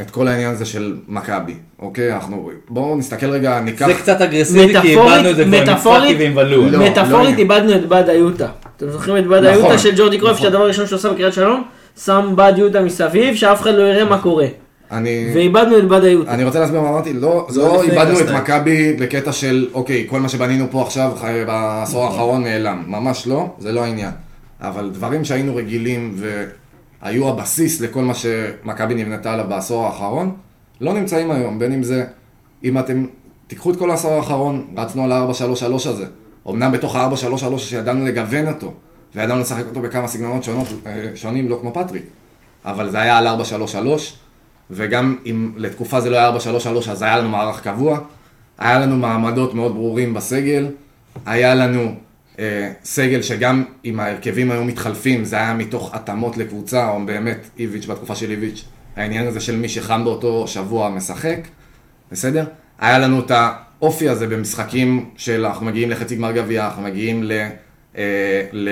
את כל העניין הזה של מכבי, אוקיי? אנחנו, בואו נסתכל רגע, ניקח... זה קצת אגרסיבי כי מטאפורית- איבדנו את זה כבר מטאפורית- ועם ולו. לא, מטאפורית לא. איבדנו את בד איוטה. אתם זוכרים את בד נכון, איוטה של ג'ורדי קרויף, נכון. שהדבר הראשון שהוא עשה בקריית שלום? שם בד איוטה מסביב, שאף אחד לא יראה מה קורה. אני... ואיבדנו את בד איוטה. אני רוצה להסביר מה אמרתי, לא, לא איבדנו את. מכבי בקטע של, אוקיי, כל מה שבנינו פה עכשיו בעשור האחרון נעלם. ממש לא, זה לא העניין. אבל דברים שהיינו רגילים והיו הבסיס לכל מה שמכבי נבנתה עליו בעשור האחרון, לא נמצאים היום. בין אם זה, אם אתם, תיקחו את כל העשור האחרון, רצנו על ה-4-3-3 הזה. אמנם בתוך ה-4-3-3 שידענו לגוון אותו, וידענו לשחק אותו בכמה סגנונות שונות, אה, שונים, לא כמו פטריק. אבל זה היה על 4-3-3, וגם אם לתקופה זה לא היה 4-3-3, אז היה לנו מערך קבוע, היה לנו מעמדות מאוד ברורים בסגל, היה לנו אה, סגל שגם אם ההרכבים היו מתחלפים, זה היה מתוך התאמות לקבוצה, או באמת איביץ' בתקופה של איביץ', העניין הזה של מי שחם באותו שבוע משחק, בסדר? היה לנו את האופי הזה במשחקים של אנחנו מגיעים לחצי גמר גביע, אנחנו מגיעים ל... אה, ל...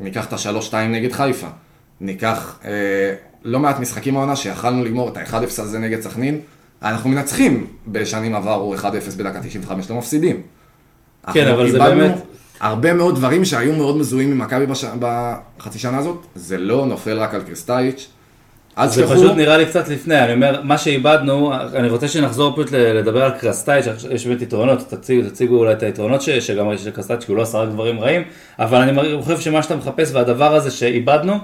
ניקח את השלוש-שתיים נגד חיפה. ניקח אה, לא מעט משחקים העונה שיכלנו לגמור את ה-1-0 הזה נגד סכנין. אנחנו מנצחים בשנים עברו 1-0 בדקה 95, לא מפסידים. כן, אבל זה באמת- הרבה מאוד דברים שהיו מאוד מזוהים עם מכבי בש... בחצי שנה הזאת, זה לא נופל רק על קריסטייץ'. אל זה פשוט נראה לי קצת לפני, אני אומר, מה שאיבדנו, אני רוצה שנחזור פשוט לדבר על קרסטייץ', יש באמת יתרונות, תציגו, תציגו אולי את היתרונות ש- שגם יש לקרסטייץ', כי הוא לא עשה רק דברים רעים, אבל אני חושב שמה שאתה מחפש והדבר הזה שאיבדנו,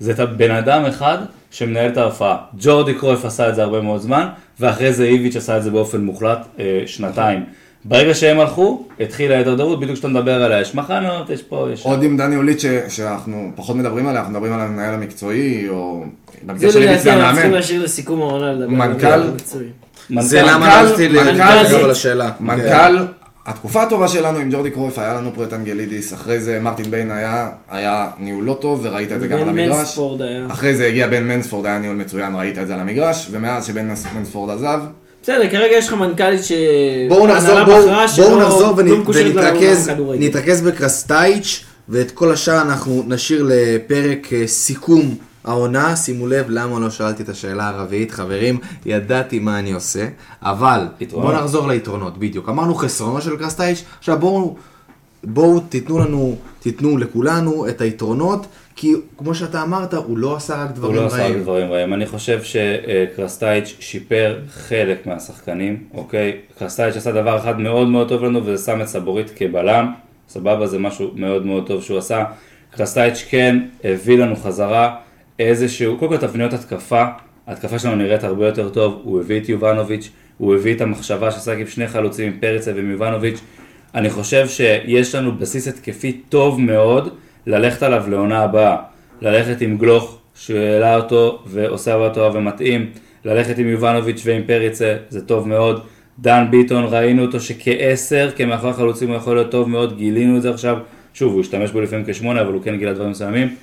זה את הבן אדם אחד שמנהל את ההופעה. ג'ורדי קרויף עשה את זה הרבה מאוד זמן, ואחרי זה איביץ' עשה את זה באופן מוחלט אה, שנתיים. ברגע שהם הלכו, התחילה ההידרדרות, בדיוק כשאתה מדבר עליה, יש מחנות, יש פה, יש... עוד עם דני אוליט ש... שאנחנו פחות מדברים עליה, אנחנו מדברים על המנהל המקצועי, או... זה במקרה של איביץ' לדעתי זה אנחנו צריכים המאמן. להשאיר לסיכום העונה לדבר. מנכ"ל- על המקצועי. זה מנכ"ל- למה מנכ"ל- רציתי מנכ"ל- לחזור לשאלה. כן. מנכ"ל, התקופה הטובה שלנו עם ג'ורדי קרויף, היה לנו פה את אנגלידיס, אחרי זה מרטין ביין היה, היה ניהול לא טוב, וראית את זה גם על בן המגרש. מנספורד היה. אחרי זה הגיע בן מנספורד, היה ניהול מצוין, ראית את זה על המגרש, ומאז שבן מנס- מנספורד עזב, בסדר, כרגע יש לך מנכ"לית ש... בואו נחזור, בואו, בואו נחזור לא ונתרכז. נתרכז בקרסטייץ' ואת כל השאר אנחנו נשאיר לפרק אה, סיכום העונה. שימו לב למה לא שאלתי את השאלה הרביעית, חברים, ידעתי מה אני עושה, אבל. בואו נחזור ליתרונות, בדיוק. אמרנו חסרונו של קרסטייץ', עכשיו בואו בואו תיתנו לנו, תיתנו לכולנו את היתרונות, כי כמו שאתה אמרת, הוא לא עשה רק הוא דברים לא עשה רק רעים. דברים רעים. אני חושב שקרסטייץ' שיפר חלק מהשחקנים, אוקיי? קרסטייץ' עשה דבר אחד מאוד מאוד טוב לנו, וזה שם את סבורית כבלם. סבבה, זה משהו מאוד מאוד טוב שהוא עשה. קרסטייץ' כן הביא לנו חזרה איזשהו, קודם כל תבניות התקפה, ההתקפה שלנו נראית הרבה יותר טוב, הוא הביא את יובנוביץ', הוא הביא את המחשבה ששחק עם שני חלוצים, עם פריצה ועם יובנוביץ'. אני חושב שיש לנו בסיס התקפי טוב מאוד ללכת עליו לעונה הבאה. ללכת עם גלוך, שהעלה אותו ועושה עבודה טובה ומתאים, ללכת עם יובנוביץ' ועם פריצה, זה טוב מאוד. דן ביטון, ראינו אותו שכעשר, כמאחורי החלוצים הוא יכול להיות טוב מאוד, גילינו את זה עכשיו. שוב, הוא השתמש בו לפעמים כשמונה, אבל הוא כן גילה דברים מסוימים.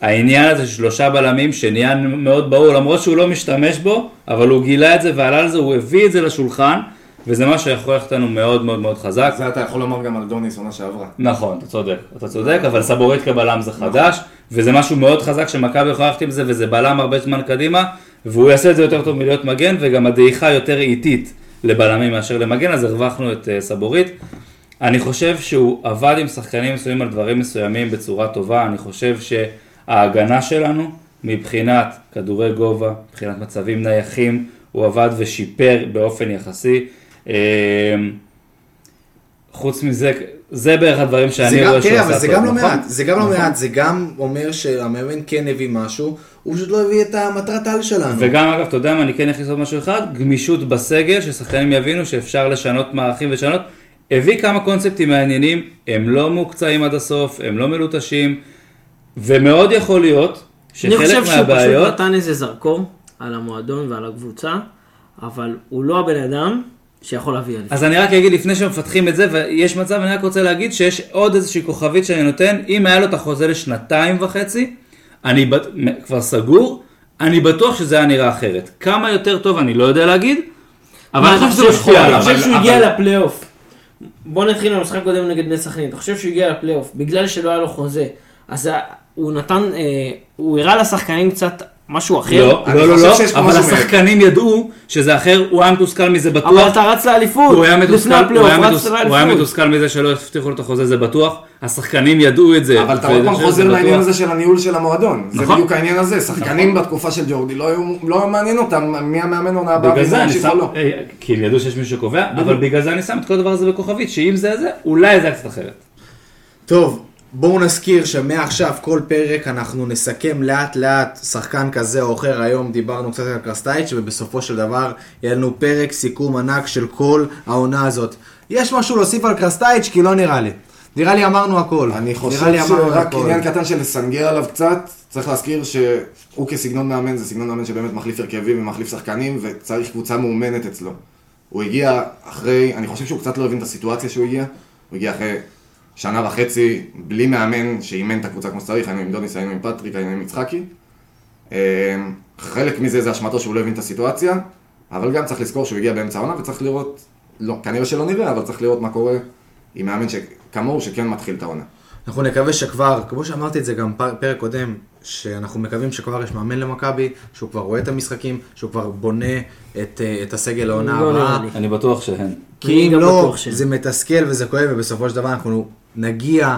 העניין הזה של שלושה בלמים שנהיה מאוד ברור, למרות שהוא לא משתמש בו, אבל הוא גילה את זה ועלה על זה, הוא הביא את זה לשולחן, וזה מה שיכול ללכת לנו מאוד מאוד מאוד חזק. זה אתה יכול לומר גם על דוניס עונה שעברה. נכון, אתה צודק, אתה צודק, אבל סבורית כבלם זה חדש, וזה משהו מאוד חזק שמכבי יכולה ללכת עם זה, וזה בלם הרבה זמן קדימה, והוא יעשה את זה יותר טוב מלהיות מגן, וגם הדעיכה יותר איטית לבלמים מאשר למגן, אז הרווחנו את אה, סבורית. אני חושב שהוא עבד עם שחקנים מסוימים על דברים מסוימים בצורה טובה, אני חושב שההגנה שלנו, מבחינת כדורי גובה, מבחינת מצבים נייחים, הוא עבד ושיפר באופן יחסי. אה, חוץ מזה, זה בערך הדברים שאני רואה שהוא עשה אבל זה טוב, גם לא נכון? מעט, זה גם לא נכון. מעט, זה גם אומר שהמאמן כן הביא משהו, הוא פשוט לא הביא את המטרת על שלנו. וגם אגב, אתה יודע מה, אני כן אכניס עוד משהו אחד, גמישות בסגל, ששחקנים יבינו שאפשר לשנות מערכים ולשנות. הביא כמה קונספטים מעניינים, הם לא מוקצעים עד הסוף, הם לא מלוטשים, ומאוד יכול להיות אני חושב שחלק שהוא מהבעיות, פשוט נתן איזה זרקור על המועדון ועל הקבוצה, אבל הוא לא הבן אדם שיכול להביא אליפות. אז אני רק אגיד לפני שמפתחים את זה, ויש מצב, אני רק רוצה להגיד שיש עוד איזושהי כוכבית שאני נותן, אם היה לו את החוזה לשנתיים וחצי, אני בט... כבר סגור, אני בטוח שזה היה נראה אחרת. כמה יותר טוב אני לא יודע להגיד, אבל אני חושב שזה משפיע אני עליו. חושב שהוא הגיע אבל- לפלייאוף. בוא נתחיל מהמשחק הקודם נגד בני סכנין. אתה חושב שהוא הגיע לפלייאוף בגלל שלא היה לו חוזה, אז הוא נתן, אה, הוא הראה לשחקנים קצת משהו אחר. לא, אני לא, לא, חושב לא, שיש פה אבל השחקנים ידעו שזה אחר, הוא היה מתוסכל מזה אבל בטוח. אתה רץ לאליפות. הוא היה לפני הפלייאוף, היה רצת הוא היה. מתוסכל מזה שלא הבטיחו לו את החוזה, זה בטוח. השחקנים ידעו את זה. אבל אתה עוד פעם חוזר לעניין. הזה של הניהול של המועדון. זה נכון. בדיוק העניין הזה. שחקנים בתקופה של ג'ורדי לא היו- לא היה מעניין אותם מי המאמן עונה הבאה, בגלל זה הוא אני שם, לא. כי הם ידעו שיש מישהו שקובע, אבל בגלל זה אני שם את כל הדבר הזה בכוכבית, שאם זה זה, אולי זה היה קצת אחרת. טוב, בואו נזכיר שמעכשיו כל פרק אנחנו נסכם לאט לאט שחקן כזה או אחר, היום דיברנו קצת על קרסטייץ' ובסופו של דבר יהיה לנו פרק סיכום ענק של כל העונה הזאת. יש משהו להוסיף על קרסטייץ'? כי לא נראה לי. נראה לי אמרנו הכל. אני חושב שרק. עניין קטן של לסנגר עליו קצת, צריך להזכיר שהוא כסגנון מאמן, זה סגנון מאמן שבאמת מחליף הרכבים ומחליף שחקנים, וצריך קבוצה מאומנת אצלו. הוא הגיע אחרי, אני חושב שהוא קצת לא הבין את הסיטואציה שהוא הגיע, הוא הגיע אחרי שנה וחצי בלי מאמן שאימן את הקבוצה כמו שצריך, היינו עם דוניס, היינו עם פטריק, היינו עם יצחקי. אה, חלק מזה זה אשמתו שהוא לא הבין את הסיטואציה, אבל גם צריך לזכור שהוא הגיע באמצע העונה וצריך לראות לא, כנראה שלא נראה, אבל צריך לראות מה קורה עם מאמן שכמוהו, שכן מתחיל את העונה. אנחנו נקווה שכבר, כמו שאמרתי את זה גם פר- פרק קודם, שאנחנו מקווים שכבר יש מאמן למכבי, שהוא כבר רואה את המשחקים, שהוא כבר בונה את, אה, את הסגל לעונה לא הבאה. אני בטוח שהן. אני כי אם גם לא, זה מתסכל וזה כואב, ובסופו של דבר אנחנו נגיע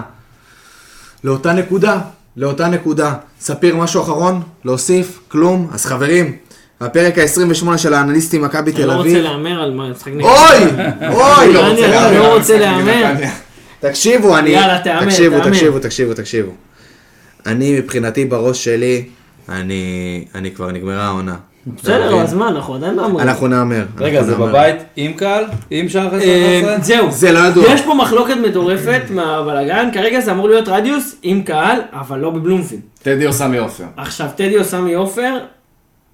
לאותה נקודה, לאותה נקודה. ספיר, משהו אחרון? להוסיף? כלום? אז חברים, הפרק ה-28 של האנליסטים מכבי אני תל לא רוצה אביב. להמר על מה משחק נגד. אוי! אוי! לא רוצה להמר. להמר לא רוצה להמר. תקשיבו, אני... יאללה, תהמר, תקשיבו. תקשיבו, תקשיבו, תקשיבו. אני, מבחינתי, בראש שלי, אני, אני כבר נגמרה העונה. בסדר? אז מה, אנחנו עדיין אמורים. אנחנו נהמר. רגע, זה. בבית עם קהל? עם שער חסר אה, חסר? זהו, זה לא ידוע. יש פה מחלוקת מטורפת מהבלאגן, כרגע זה אמור להיות רדיוס עם קהל, אבל לא בבלומפילד. טדי או סמי עופר. עכשיו, טדי או סמי עופר,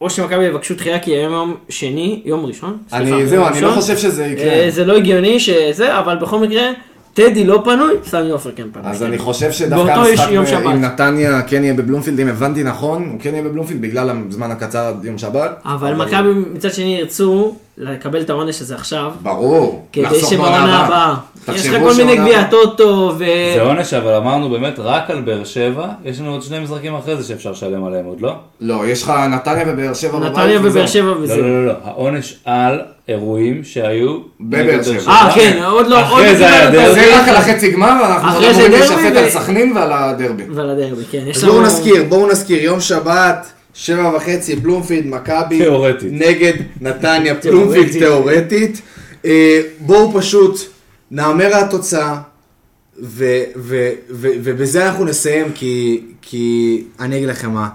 או שמכבי יבקשו דחייה כי היום יום שני, יום ראשון. אני, זהו, אני לא. חושב שזה יקרה. אה, זה לא הגיוני שזה, אבל בכל מקרה, טדי לא פנוי, סמי עופר כן פנוי. אז אני חושב שדווקא המשחק. עם נתניה כן יהיה בבלומפילד, אם הבנתי נכון, הוא כן יהיה בבלומפילד בגלל הזמן הקצר עד יום שבת. אבל מכבי מצד שני ירצו לקבל את העונש הזה עכשיו, ברור. כדי שבעונה הבאה. יש לך כל מיני גביע טוטו ו... זה עונש, אבל אמרנו באמת רק על באר שבע, יש לנו עוד שני משחקים אחרי זה שאפשר לשלם עליהם עוד, לא? לא, יש לך נתניה ובאר שבע בבית. נתניה ובאר. שבע לא, וזהו. לא, לא, לא, העונש על אירועים שהיו... בבאר שבע. אה, כן, עוד לא, עוד דרבי. זה רק על החצי גמר, ואנחנו אחרי עוד זה אמורים ו- על סכנין ועל הדרבי. ועל הדרבי, כן. יש אז בואו לנו- נזכיר, בואו נזכיר, יום שבת, שבע וחצי, בלומפילד, מכבי. תיאורטית. נגד נתניה, בלומפילד תיאורטית. אה, בואו פשוט נהמר על התוצאה, ו- ו- ו- ובזה אנחנו נסיים, כי, כי אני אגיד לכם מה,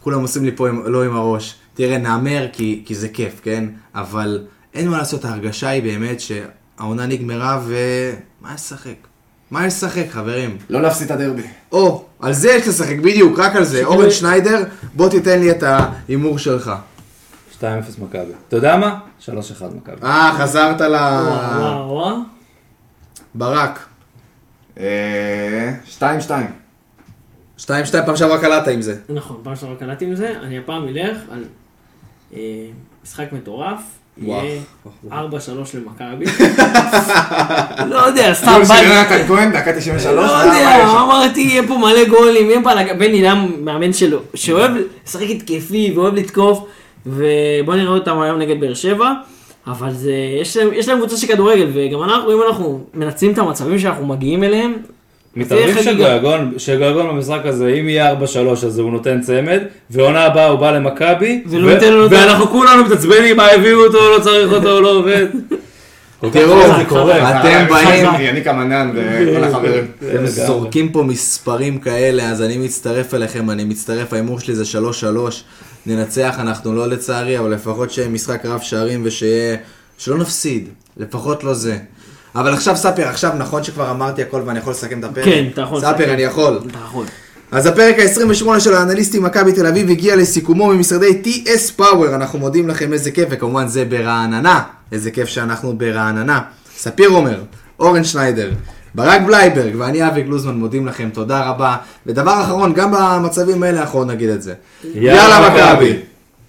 כולם עושים לי פה עם, לא עם הראש. תראה, נהמר כי, כי זה כיף, כן? אבל אין מה לעשות, ההרגשה היא באמת שהעונה נגמרה ומה יש לשחק? מה יש לשחק, חברים? לא להפסיד את הדרבי. או, על זה יש לשחק, בדיוק, רק על זה. אורן שניידר, בוא תיתן לי את ההימור שלך. 2-0 מכבי. אתה יודע מה? 3-1 מכבי. אה, חזרת ל... וואו, וואו. ברק. אה, שתיים שתיים. שתיים, שתיים, פעם שעברה קלעת עם זה. נכון, פעם שעברה קלטתי עם זה, אני הפעם אלך על אה, משחק מטורף. יהיה 4-3 למכבי. לא יודע, סתם גול בא לי. יונתן כהן, דקה 93. לא יודע? אמרתי, יהיה פה מלא גולים, יהיה בלאגן. בן אילם מאמן שלו, שאוהב לשחק התקפי ואוהב לתקוף, ובוא נראה אותם היום נגד באר שבע. אבל זה, יש להם, יש להם קבוצה של כדורגל, וגם אנחנו, אם אנחנו מנצלים את המצבים שאנחנו מגיעים אליהם, מתערבים. שגויגון, שגויגון במשחק הזה, אם יהיה 4-3 אז הוא נותן צמד, ועונה הבאה הוא בא למכבי, ואנחנו כולנו מתעצבנים, מה הביאו אותו, לא צריך אותו, הוא לא עובד. תראו, קורה. אתם באים, יניק המנן וכל החברים. אתם זורקים פה מספרים כאלה, אז אני מצטרף אליכם, אני מצטרף, ההימור שלי זה 3-3. ננצח, אנחנו לא לצערי, אבל לפחות שיהיה משחק רב שערים ושיהיה... שלא נפסיד, לפחות לא זה. אבל עכשיו ספיר, עכשיו נכון שכבר אמרתי הכל ואני יכול לסכם את הפרק? כן, אתה יכול. ספיר, אני יכול. אתה יכול. אז הפרק ה-28 של האנליסטים מכבי תל אביב הגיע לסיכומו ממשרדי TS Power, אנחנו מודים לכם איזה כיף, וכמובן זה ברעננה, איזה כיף שאנחנו ברעננה. ספיר עומר, אורן שניידר, ברק בלייברג ואני אבי גלוזמן מודים לכם, תודה רבה. ודבר אחרון, גם במצבים האלה אנחנו נגיד את זה. יאללה, מכבי.